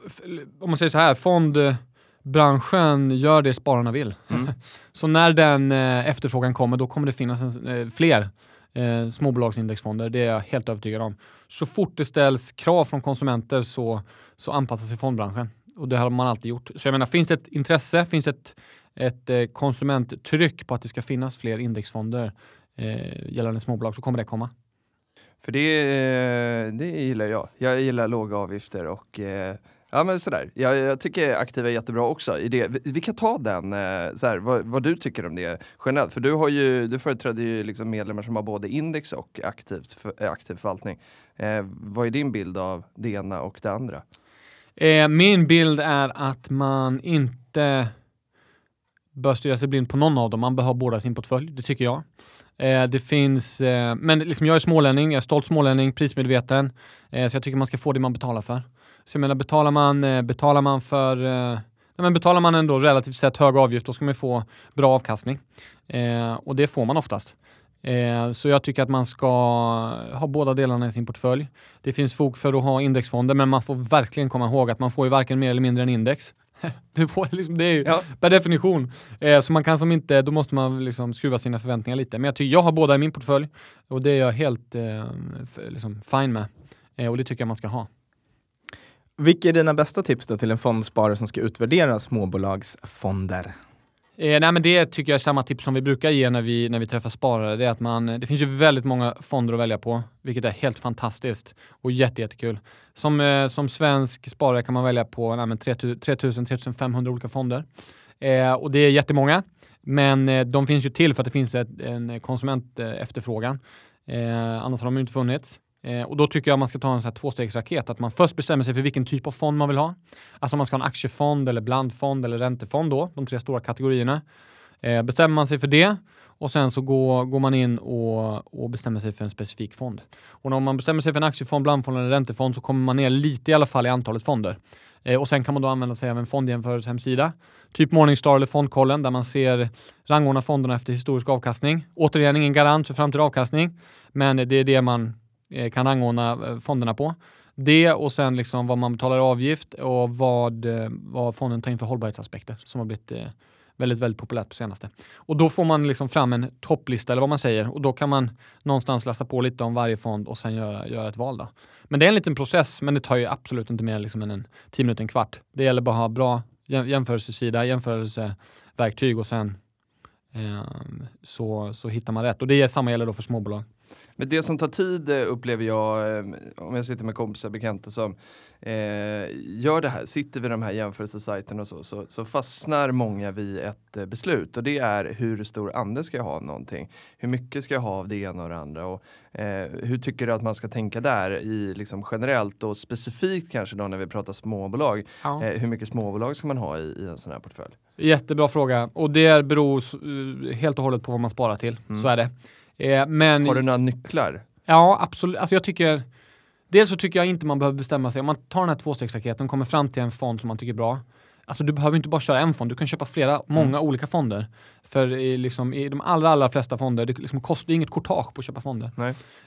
om man säger så här, fondbranschen gör det spararna vill. Mm. så när den eh, efterfrågan kommer, då kommer det finnas en, eh, fler eh, småbolagsindexfonder. Det är jag helt övertygad om. Så fort det ställs krav från konsumenter så, så anpassar sig fondbranschen. Och det har man alltid gjort. Så jag menar, finns det ett intresse, finns det ett, ett eh, konsumenttryck på att det ska finnas fler indexfonder eh, gällande småbolag så kommer det komma. För det, eh, det gillar jag. Jag gillar låga avgifter och eh, ja men sådär. Jag, jag tycker aktiva är jättebra också. I det. Vi, vi kan ta den, eh, såhär, vad, vad du tycker om det generellt. För du, har ju, du företräder ju liksom medlemmar som har både index och aktivt, för, aktiv förvaltning. Eh, vad är din bild av det ena och det andra? Eh, min bild är att man inte bör stirra sig blind på någon av dem. Man bör ha båda sin portfölj, det tycker jag. Eh, det finns, eh, men liksom jag är smålänning, jag är stolt smålänning, prismedveten. Eh, så jag tycker man ska få det man betalar för. Så jag menar, betalar man, eh, betalar man för eh, nej, men betalar man ändå relativt sett hög avgift, då ska man få bra avkastning. Eh, och det får man oftast. Eh, så jag tycker att man ska ha båda delarna i sin portfölj. Det finns fog för att ha indexfonder, men man får verkligen komma ihåg att man får ju varken mer eller mindre än index. du får liksom, det är ju Ja. per definition. Eh, så man kan som inte, då måste man liksom skruva sina förväntningar lite. Men jag tycker jag har båda i min portfölj och det är jag helt eh, liksom fine med. Och det tycker jag man ska ha. Vilka är dina bästa tips då till en fondsparare som ska utvärdera småbolagsfonder? Eh, nej, men det tycker jag är samma tips som vi brukar ge när vi, när vi träffar sparare. Det, är att man, det finns ju väldigt många fonder att välja på, vilket är helt fantastiskt och jättekul. Som, eh, som svensk sparare kan man välja på 3000-3500 olika fonder. Eh, och det är jättemånga, men eh, de finns ju till för att det finns ett, en konsumentefterfrågan. Eh, annars har de ju inte funnits. Eh, och då tycker jag man ska ta en sån här tvåstegsraket, att man först bestämmer sig för vilken typ av fond man vill ha. Alltså om man ska ha en aktiefond eller blandfond eller räntefond då, de tre stora kategorierna. Eh, bestämmer man sig för det och sen så går, går man in och, och bestämmer sig för en specifik fond. Och om man bestämmer sig för en aktiefond, blandfond eller räntefond så kommer man ner lite i alla fall i antalet fonder. Eh, och sen kan man då använda sig av en fondjämförelsehemsida, typ Morningstar eller Fondkollen, där man ser rangordna fonderna efter historisk avkastning. Återigen ingen garant för framtida avkastning, men det är det man Eh, kan rangordna eh, fonderna på. Det och sen liksom vad man betalar i avgift och vad, eh, vad fonden tar in för hållbarhetsaspekter som har blivit väldigt, väldigt populärt på senaste. Och då får man liksom fram en topplista eller vad man säger och då kan man någonstans läsa på lite om varje fond och sen göra, göra ett val. Då. Men det är en liten process, men det tar ju absolut inte mer liksom än en tio minuter, en kvart. Det gäller bara att ha bra jämförelsesida, jämförelseverktyg och sen eh, så, så hittar man rätt. Och det är samma gäller då för småbolag. Men det som tar tid eh, upplever jag, eh, om jag sitter med kompisar, bekanta som eh, gör det här, sitter vid de här jämförelsesajterna och så, så, så, fastnar många vid ett eh, beslut och det är hur stor andel ska jag ha av någonting? Hur mycket ska jag ha av det ena och det andra? Och, eh, hur tycker du att man ska tänka där i liksom generellt och specifikt kanske då när vi pratar småbolag? Ja. Eh, hur mycket småbolag ska man ha i, i, en sån här portfölj? Jättebra fråga och det beror helt och hållet på vad man sparar till. Mm. Så är det. Eh, men, Har du några nycklar? Ja, absolut. Alltså jag tycker, dels så tycker jag inte man behöver bestämma sig. Om man tar den här tvåstegsraketen och kommer fram till en fond som man tycker är bra. Alltså du behöver inte bara köra en fond, du kan köpa flera, mm. många olika fonder. För i, liksom, i de allra, allra flesta fonder, det liksom kostar inget courtage på att köpa fonder.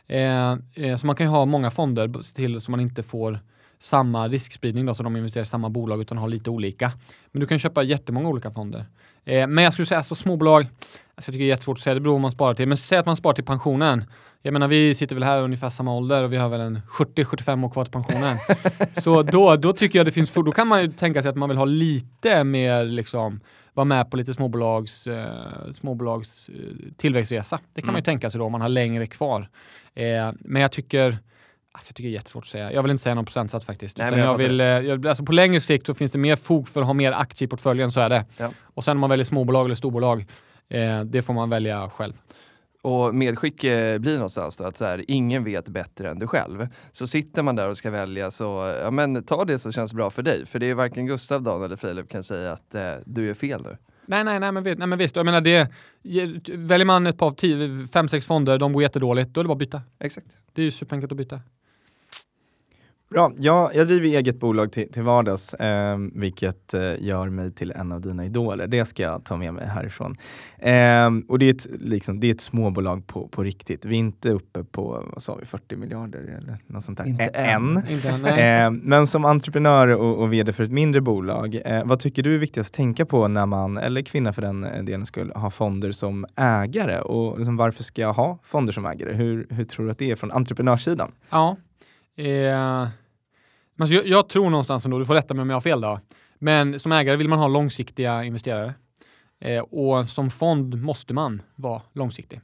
Eh, eh, så man kan ju ha många fonder till så man inte får samma riskspridning då, så de investerar i samma bolag utan har lite olika. Men du kan köpa jättemånga olika fonder. Eh, men jag skulle säga så småbolag, alltså jag tycker det är jättesvårt att säga, det beror på vad man sparar till. Men säg att man sparar till pensionen. Jag menar vi sitter väl här ungefär samma ålder och vi har väl en 70-75 år kvar till pensionen. så då, då tycker jag det finns, då kan man ju tänka sig att man vill ha lite mer liksom vara med på lite småbolags, eh, småbolags eh, tillväxtresa. Det kan mm. man ju tänka sig då om man har längre kvar. Eh, men jag tycker Alltså jag tycker det är jättesvårt att säga. Jag vill inte säga någon procentsats faktiskt. Nej, jag jag vill, eh, jag, alltså på längre sikt så finns det mer fog för att ha mer aktier i portföljen, så är det. Ja. Och sen om man väljer småbolag eller storbolag, eh, det får man välja själv. Och medskick blir någonstans då att så här, ingen vet bättre än du själv. Så sitter man där och ska välja så, ja men ta det som känns bra för dig. För det är varken Gustav, Dan eller Filip kan säga att eh, du är fel nu. Nej, nej, nej, men, nej, men visst. Jag menar det, väljer man ett par, fem, sex fonder, de går jättedåligt, då är det bara att byta. Exakt. Det är ju superenkelt att byta. Bra. Ja, jag driver eget bolag till, till vardags, eh, vilket eh, gör mig till en av dina idoler. Det ska jag ta med mig härifrån. Eh, och det är, ett, liksom, det är ett småbolag på, på riktigt. Vi är inte uppe på, vad sa vi, 40 miljarder eller något sånt där. Inte än. Inte ehm, men som entreprenör och, och vd för ett mindre bolag, eh, vad tycker du är viktigast att tänka på när man, eller kvinna för den delen skulle ha fonder som ägare? Och liksom, varför ska jag ha fonder som ägare? Hur, hur tror du att det är från entreprenörssidan? Ja, Eh, alltså jag, jag, tror någonstans ändå, du får rätta mig om jag har fel då, men som ägare vill man ha långsiktiga investerare. Eh, och som fond måste man vara långsiktig.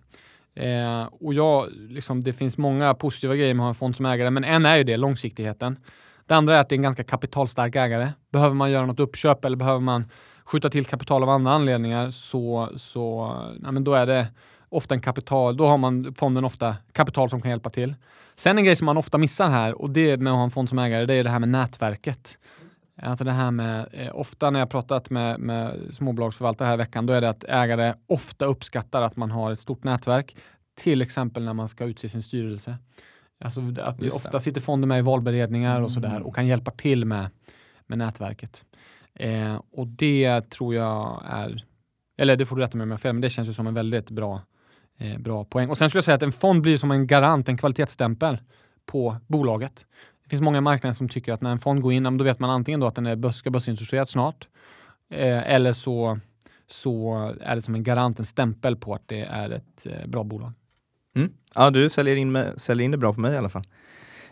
Eh, och jag, liksom, det finns många positiva grejer med att ha en fond som ägare, men en är ju det, långsiktigheten. Det andra är att det är en ganska kapitalstark ägare. Behöver man göra något uppköp eller behöver man skjuta till kapital av andra anledningar så, så ja, men då är det ofta en kapital, då har man fonden ofta kapital som kan hjälpa till. Sen en grej som man ofta missar här och det med att ha en fond som ägare, det är det här med nätverket. Alltså det här med, eh, ofta när jag pratat med, med småbolagsförvaltare här i veckan, då är det att ägare ofta uppskattar att man har ett stort nätverk, till exempel när man ska utse sin styrelse. Alltså att ofta sitter fonder med i valberedningar och sådär och kan hjälpa till med, med nätverket. Eh, och det tror jag är, eller det får du rätta mig om jag har fel, men det känns ju som en väldigt bra Eh, bra poäng. Och sen skulle jag säga att en fond blir som en garant, en kvalitetsstämpel på bolaget. Det finns många marknader som tycker att när en fond går in, då vet man antingen då att den är börs, ska börsintroduceras snart, eh, eller så, så är det som en garant, en stämpel på att det är ett eh, bra bolag. Mm. Ja, du säljer in, med, säljer in det bra på mig i alla fall.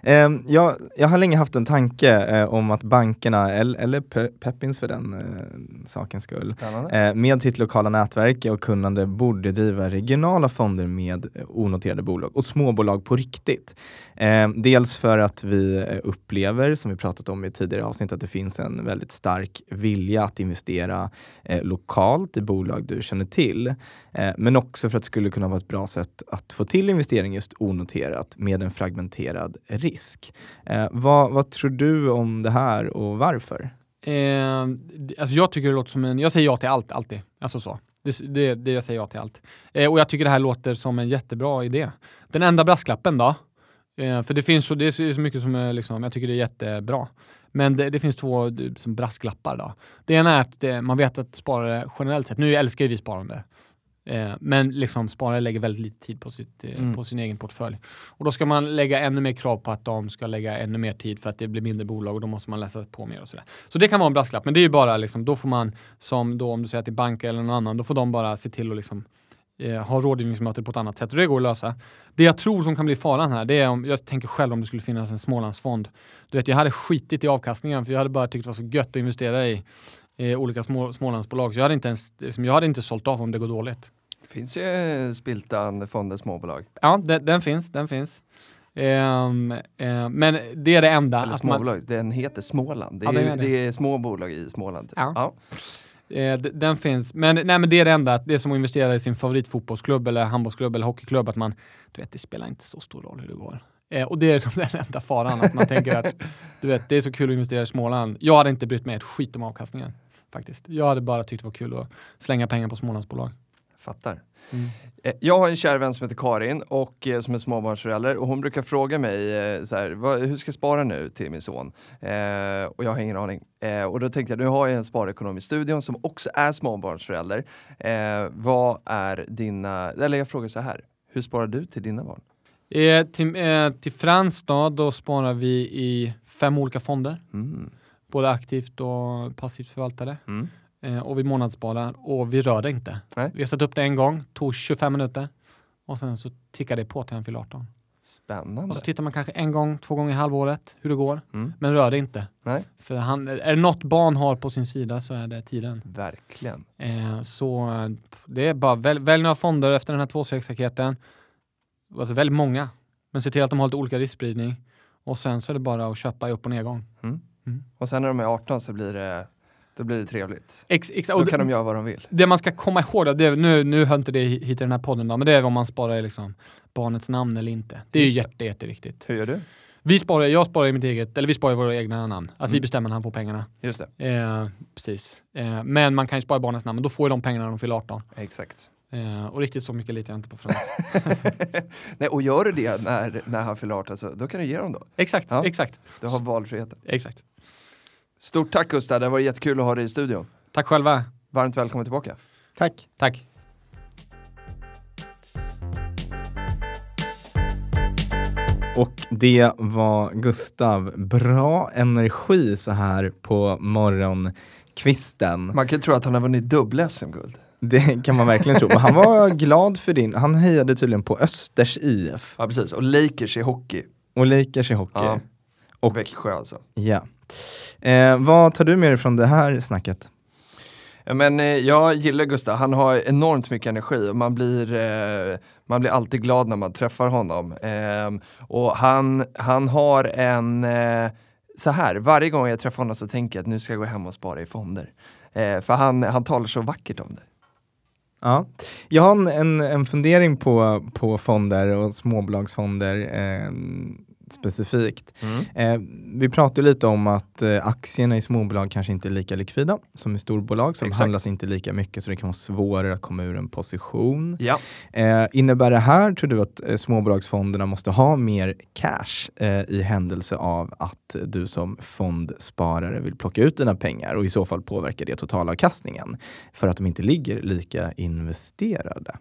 Eh, jag, jag har länge haft en tanke eh, om att bankerna, eller, eller Pe Peppins för den eh, sakens skull, eh, med sitt lokala nätverk och kunnande borde driva regionala fonder med onoterade bolag och småbolag på riktigt. Eh, dels för att vi eh, upplever, som vi pratat om i tidigare avsnitt, att det finns en väldigt stark vilja att investera eh, lokalt i bolag du känner till. Eh, men också för att det skulle kunna vara ett bra sätt att få till investering just onoterat med en fragmenterad risk. Eh, vad, vad tror du om det här och varför? Eh, alltså jag tycker det låter som en, jag säger ja till allt, alltid. Alltså så. Det, det, det jag säger ja till allt. Eh, och jag tycker det här låter som en jättebra idé. Den enda brasklappen då? Eh, för det finns så, det är så mycket som är liksom, jag tycker det är jättebra. Men det, det finns två eh, som brasklappar då. Det ena är att det, man vet att sparare generellt sett, nu älskar ju vi sparande, eh, men liksom sparare lägger väldigt lite tid på, sitt, eh, Mm. på sin egen portfölj. Och då ska man lägga ännu mer krav på att de ska lägga ännu mer tid för att det blir mindre bolag och då måste man läsa på mer och sådär. Så det kan vara en brasklapp, men det är ju bara liksom, då får man som då om du säger till bank eller någon annan, då får de bara se till att liksom eh, ha rådgivningsmöten på ett annat sätt och det går att lösa. Det jag tror som kan bli faran här, det är om, jag tänker själv om det skulle finnas en Smålandsfond. Du vet, jag hade skitit i avkastningen för jag hade bara tyckt det var så gött att investera i eh, olika små, Smålandsbolag. Så jag hade, inte ens, liksom, jag hade inte sålt av om det går dåligt. Det finns ju Spiltan fonder småbolag. Ja, den, den finns, den finns. Ehm, eh, men det är det enda. Eller att man- småbolag. Den heter Småland. Det är, Ja, ju- gör det. det är små bolag i Småland. Typ. Ja. Eh, den finns, men, nej, men det är det enda, det är som att investera i sin favoritfotbollsklubb eller handbollsklubb eller hockeyklubb, att man, du vet, det spelar inte så stor roll hur det går. Eh, och det är den enda faran, att man tänker att du vet, det är så kul att investera i Småland. Jag hade inte brytt mig ett skit om avkastningen, faktiskt. Jag hade bara tyckt det var kul att slänga pengar på Smålandsbolag. Fattar. Mm. Eh, Jag har en kär vän som heter Karin och eh, som är småbarnsförälder och hon brukar fråga mig eh, så här, vad, hur ska jag spara nu till min son? Eh, och jag har ingen aning. Eh, och då tänkte jag, nu har jag en sparekonom i studion som också är småbarnsförälder. Eh, vad är dina, eller jag frågar så här, hur sparar du till dina barn? Till, till Frans då, då sparar vi i fem olika fonder, Mm. både aktivt och passivt förvaltade. Mm. Eh, och vi månadssparar och vi rör det inte. Nej. Vi har satt upp det en gång, tog 25 minuter och sen så tickar det på till han fyller 18. Och Spännande. så tittar man kanske en gång, två gånger i halvåret hur det går, Mm. men rör det inte. Nej. För han, är det något barn har på sin sida så är det tiden. Verkligen. Eh, så det är bara välj, välj några fonder efter den här tvåstegsraketen. Alltså väldigt många, men se till att de har lite olika riskspridning. Och sen så är det bara att köpa i upp och nedgång. Och sen när de är 18 så blir det, då blir det trevligt. Ex, ex, Då kan de göra vad de vill. det man ska komma ihåg, då, det, nu, nu hör inte det hit i den här podden, då, men det är om man sparar liksom barnets namn eller inte. Det är ju det. jätte, jätteviktigt. Hur gör du? Vi sparar, jag sparar i mitt eget, eller vi sparar i våra egna namn. Att vi Mm. bestämmer när han får pengarna. Just det, Eh, precis. Eh, men man kan ju spara i barnets namn, men då får ju de pengarna när de fyller 18. exakt. Eh, och riktigt så mycket litar jag inte på Frans. Nej, och gör du det när, när han fyller 18, så, då kan du ge dem då. exakt, Ja. exakt, Du har valfriheten. exakt. Stort tack Gustav, det var jättekul att ha dig i studion. Tack själva. Varmt välkommen tillbaka. Tack! Tack. Och det var Gustav. Bra energi så här på morgonkvisten. Man kan tro att han har vunnit dubbla SM-guld. Det kan man verkligen tro. Men han var glad för din, han hejade tydligen på Östers IF Ja, precis. Och Lakers i hockey. och Lakers i hockey. Ja. Och Växjö alltså. ja. Eh, vad tar du med dig från det här snacket? Men eh, jag gillar Gustav, han har enormt mycket energi och man blir, eh, man blir alltid glad när man träffar honom. Ehm, och han, han har en, eh, så här, varje gång jag träffar honom så tänker jag att nu ska jag gå hem och spara i fonder. Eh, för han, han talar så vackert om det. Ja. Jag har en, en, en fundering på, på fonder och småbolagsfonder specifikt. Eh, vi pratade lite om att eh, aktierna i småbolag kanske inte är lika likvida som i storbolag, så de handlas inte lika mycket så det kan vara svårare att komma ur en position. Ja. Eh, innebär det här, tror du, att eh, småbolagsfonderna måste ha mer cash eh, i händelse av att du som fondsparare vill plocka ut dina pengar och i så fall påverkar det totalavkastningen för att de inte ligger lika investerade?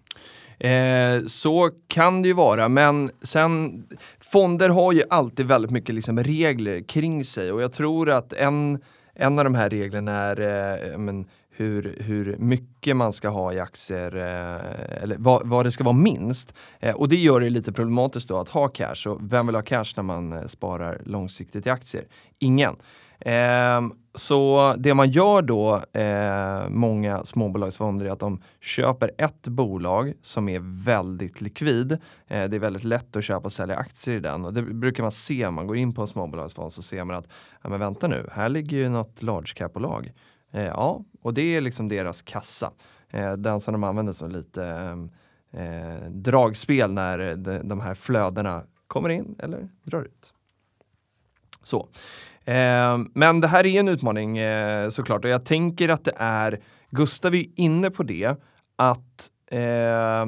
Eh, så kan det ju vara, men sen fonder har ju alltid väldigt mycket liksom regler kring sig och jag tror att en, en av de här reglerna är eh, men, hur, hur mycket man ska ha i aktier, eh, eller vad, vad det ska vara minst. Eh, och det gör det lite problematiskt då att ha cash. Och vem vill ha cash när man eh, sparar långsiktigt i aktier? Ingen. Eh, så det man gör då, eh, många småbolagsfonder, är att de köper ett bolag som är väldigt likvid. Eh, det är väldigt lätt att köpa och sälja aktier i den och det brukar man se om man går in på en småbolagsfond så ser man att, ja men vänta nu, här ligger ju något large cap-bolag. Eh, ja, och det är liksom deras kassa. Eh, den som de använder som lite eh, eh dragspel när de, de här flödena kommer in eller drar ut. Så. Eh, men det här är en utmaning eh, såklart och jag tänker att det är, Gustav är inne på det, att eh,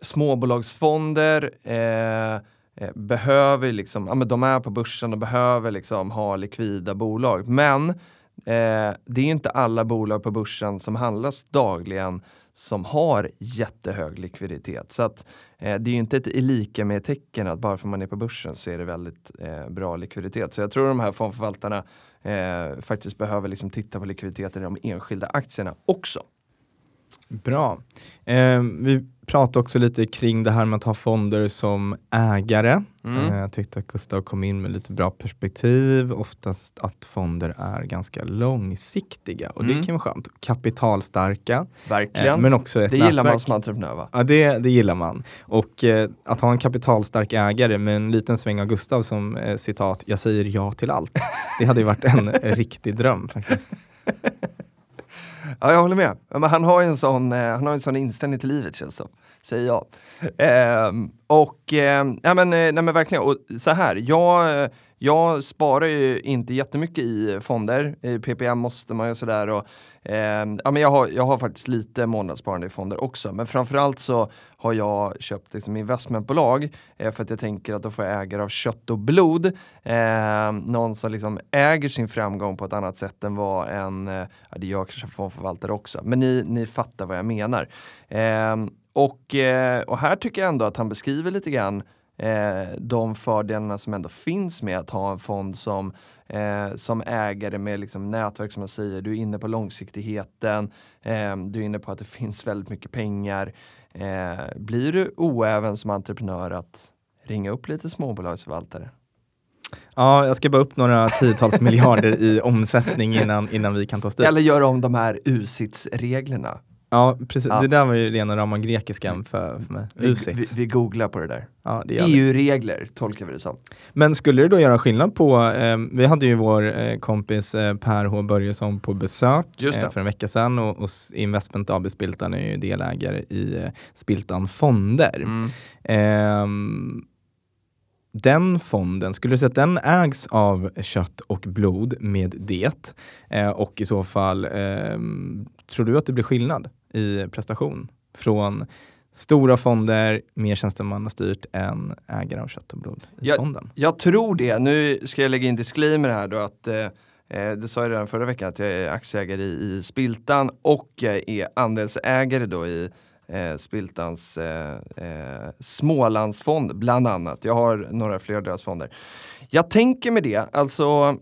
småbolagsfonder eh, eh, behöver liksom, ja men de är på börsen och behöver liksom ha likvida bolag. Men eh, det är inte alla bolag på börsen som handlas dagligen som har jättehög likviditet. Så att eh, det är ju inte ett lika med tecken att bara för man är på börsen så är det väldigt eh, bra likviditet. Så jag tror de här fondförvaltarna eh, faktiskt behöver liksom titta på likviditeten i de enskilda aktierna också. Bra. Eh, vi pratade också lite kring det här med att ha fonder som ägare. Mm. Eh, jag tyckte att Gustav kom in med lite bra perspektiv. Oftast att fonder är ganska långsiktiga och mm. det kan vara skönt. Kapitalstarka. Verkligen. Eh, men också ett det nätverk. gillar man som entreprenör va? Ja, det, det gillar man. Och eh, att ha en kapitalstark ägare med en liten sväng av Gustav som eh, citat, jag säger ja till allt. Det hade ju varit en riktig dröm faktiskt. Ja, jag håller med. Men han har ju en sån, eh, han har en sån inställning till livet känns som. Säger jag. Eh, och eh, ja, men, eh, nej, men verkligen, och så här, jag, eh, jag sparar ju inte jättemycket i fonder. I PPM måste man ju sådär och Ehm, ja, men jag, har, jag har faktiskt lite månadssparande i fonder också, men framförallt så har jag köpt liksom investmentbolag eh, för att jag tänker att då får jag ägare av kött och blod. Eh, någon som liksom äger sin framgång på ett annat sätt än vad en, eh, ja det gör kanske fondförvaltare också, men ni, ni fattar vad jag menar. Eh, och, eh, och här tycker jag ändå att han beskriver lite grann eh, de fördelarna som ändå finns med att ha en fond som, eh, som ägare med liksom nätverk som jag säger. Du är inne på långsiktigheten, eh, du är inne på att det finns väldigt mycket pengar. Eh, blir du oäven som entreprenör att ringa upp lite småbolagsförvaltare? Ja, jag ska bara upp några tiotals miljarder i omsättning innan, innan vi kan ta strid. Eller göra om de här USITS-reglerna. Ja, precis. Ja. Det där var ju rena rama grekiskan mm. för, för mig. Vi, vi, vi, googlar på det där. Ja, EU-regler tolkar vi det som. Men skulle det då göra skillnad på, eh, vi hade ju vår eh, kompis eh, Per H Börjesson på besök eh, för en vecka sedan och, och Investment AB Spiltan är ju delägare i eh, Spiltan Fonder. Mm. Ehm, den fonden, skulle du säga att den ägs av kött och blod med det? Eh, och i så fall, eh, tror du att det blir skillnad i prestation från stora fonder, mer tjänstemannastyrt än ägare av kött och blod i jag, fonden? Jag tror det. Nu ska jag lägga in disclaimer här då att eh, eh, det sa jag redan förra veckan att jag är aktieägare i, i Spiltan och jag är andelsägare då i eh, Spiltans eh, eh, Smålandsfond bland annat. Jag har några fler av deras fonder. Jag tänker med det, alltså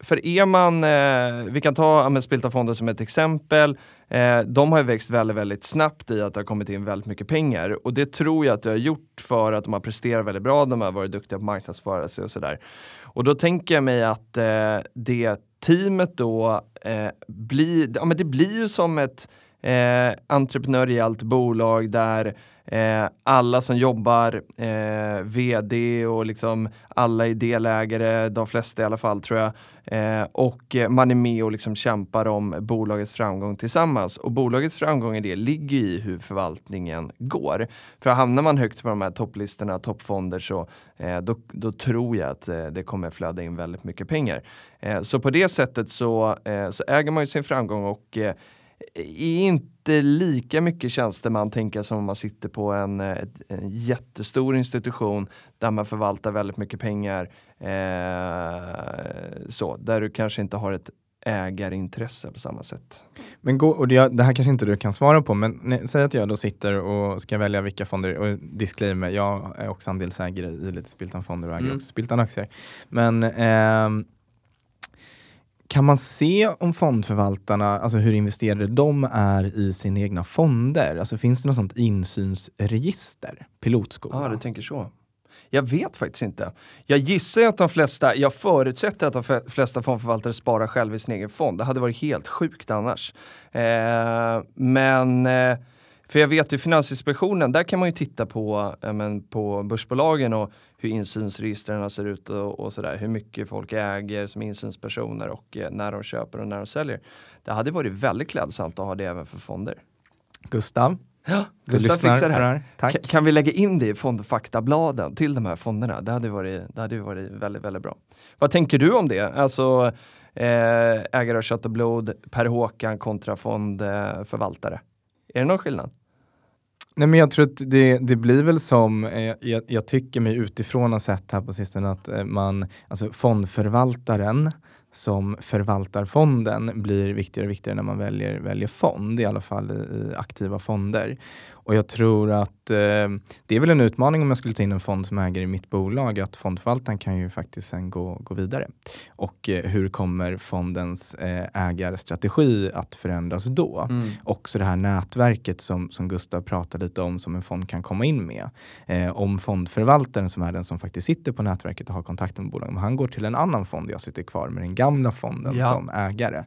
för är man, eh, vi kan ta ja, Spiltan-fonden som ett exempel. Eh, de har ju växt väldigt, väldigt snabbt i att det har kommit in väldigt mycket pengar och det tror jag att det har gjort för att de har presterat väldigt bra. De har varit duktiga på att marknadsföra sig och sådär. Och då tänker jag mig att eh, det teamet då eh, blir, ja men det blir ju som ett eh, entreprenöriellt bolag där eh, alla som jobbar, eh, vd och liksom alla är delägare, de flesta i alla fall tror jag. Eh, och man är med och liksom kämpar om bolagets framgång tillsammans. Och bolagets framgång i det ligger i hur förvaltningen går. För hamnar man högt på de här topplistorna, toppfonder, så eh, då, då, tror jag att eh, det kommer flöda in väldigt mycket pengar. Eh, så på det sättet så, eh, så äger man ju sin framgång och eh, är inte lika mycket tjänsteman tänker jag som om man sitter på en, en jättestor institution där man förvaltar väldigt mycket pengar. Eh, så, där du kanske inte har ett ägarintresse på samma sätt. Men gå, och det, det, här kanske inte du kan svara på, men nej, säg att jag då sitter och ska välja vilka fonder, och disclaimer, jag är också andelsägare i lite Spiltan-fonder och äger mm. också Spiltan-aktier. Men eh, kan man se om fondförvaltarna, alltså hur investerade de är i sina egna fonder? Alltså finns det något sånt insynsregister? Pilotskola? Ja, du tänker så. Jag vet faktiskt inte. Jag gissar att de flesta, jag förutsätter att de flesta fondförvaltare sparar själv i sin egen fond. Det hade varit helt sjukt annars. Eh, men, eh, för jag vet ju Finansinspektionen, där kan man ju titta på, eh, men, på börsbolagen och hur insynsregistren ser ut och, och sådär. Hur mycket folk äger som insynspersoner och eh, när de köper och när de säljer. Det hade varit väldigt klädsamt att ha det även för fonder. Gustav, Ja, Gustav fixar det på här. Tack. Ka- Kan vi lägga in det i fondfaktabladen till de här fonderna? Det hade varit, det hade varit väldigt, väldigt bra. Vad tänker du om det? Alltså eh, ägare av kött och blod, Per Håkan kontra fondförvaltare. Är det någon skillnad? Nej, men jag tror att det, det blir väl som, eh, jag, jag tycker mig utifrån ha sett här på sistone att eh, man, alltså fondförvaltaren som förvaltar fonden blir viktigare och viktigare när man väljer, väljer fond, i alla fall i, i aktiva fonder. Och jag tror att eh, det är väl en utmaning om jag skulle ta in en fond som äger i mitt bolag, att fondförvaltaren kan ju faktiskt sen gå, gå vidare. Och eh, hur kommer fondens eh, ägarstrategi att förändras då? också det här nätverket som, som Gustav pratade lite om som en fond kan komma in med. Eh, om fondförvaltaren som är den som faktiskt sitter på nätverket och har kontakt med bolaget, om han går till en annan fond, jag sitter kvar med den gamla fonden Ja. som ägare.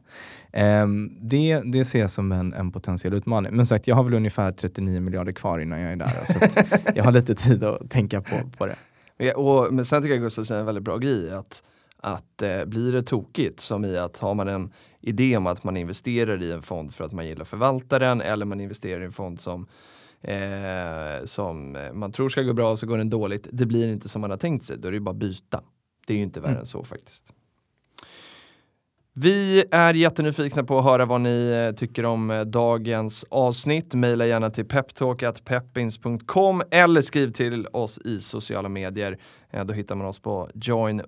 Ehm, det, det ser jag som en, en potentiell utmaning. Men sagt, jag har väl ungefär 39 miljarder kvar innan jag är där, så jag har lite tid att tänka på, på det. Ja, Och, men sen tycker jag Gustav säger en väldigt bra grej att, att eh, blir det tokigt som i att har man en idé om att man investerar i en fond för att man gillar förvaltaren eller man investerar i en fond som eh, som man tror ska gå bra och så går den dåligt. Det blir inte som man har tänkt sig. Då är det bara byta. Det är ju inte värre Mm. än så faktiskt. Vi är jättenyfikna på att höra vad ni eh, tycker om eh, dagens avsnitt. Maila gärna till peptalk.peppins.com eller skriv till oss i sociala medier. Eh, då hittar man oss på join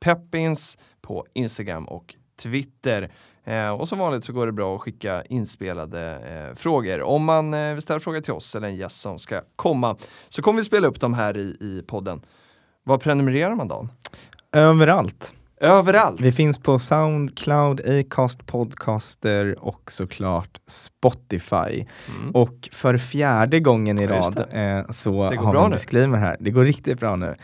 peppins på Instagram och Twitter. Eh, och som vanligt så går det bra att skicka inspelade eh, frågor. Om man eh, vill ställa frågor till oss eller en gäst som ska komma så kommer vi spela upp dem här i, i podden. Var prenumererar man då? Överallt. Överallt! Vi finns på Soundcloud, Acast, Podcaster och såklart Spotify. Mm. Och för fjärde gången i Ja, rad eh, så har vi en disclaimer här. Det går riktigt bra nu.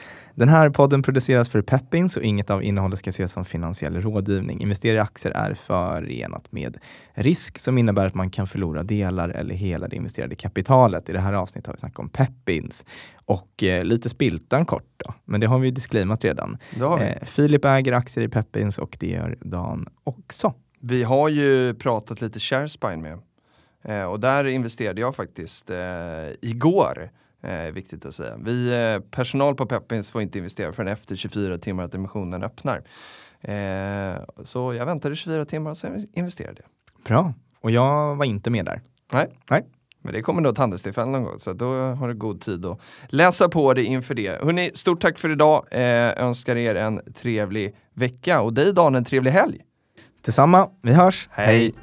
Den här podden produceras för Peppins och inget av innehållet ska ses som finansiell rådgivning. Investera i aktier är förenat med risk som innebär att man kan förlora delar eller hela det investerade kapitalet. I det här avsnittet har vi snackat om Peppins och eh, lite spiltan kort då, men det har vi disclaimat redan. Vi. Eh, Filip äger aktier i Peppins och det gör Dan också. Vi har ju pratat lite Sharespine med. Eh, och där investerade jag faktiskt eh, igår. Eh, viktigt att säga. Vi, eh, personal på Peppins får inte investera förrän efter 24 timmar att emissionen öppnar. Eh, så jag väntade 24 timmar och sen investerade jag. Bra. Och jag var inte med där. Nej. Nej. Men det kommer nog ett handelstillfälle någon gång, så då har du god tid att läsa på det inför det. Hörrni, stort tack för idag. Eh, önskar er en trevlig vecka och dig Dan en trevlig helg. Detsamma, vi hörs. Hej.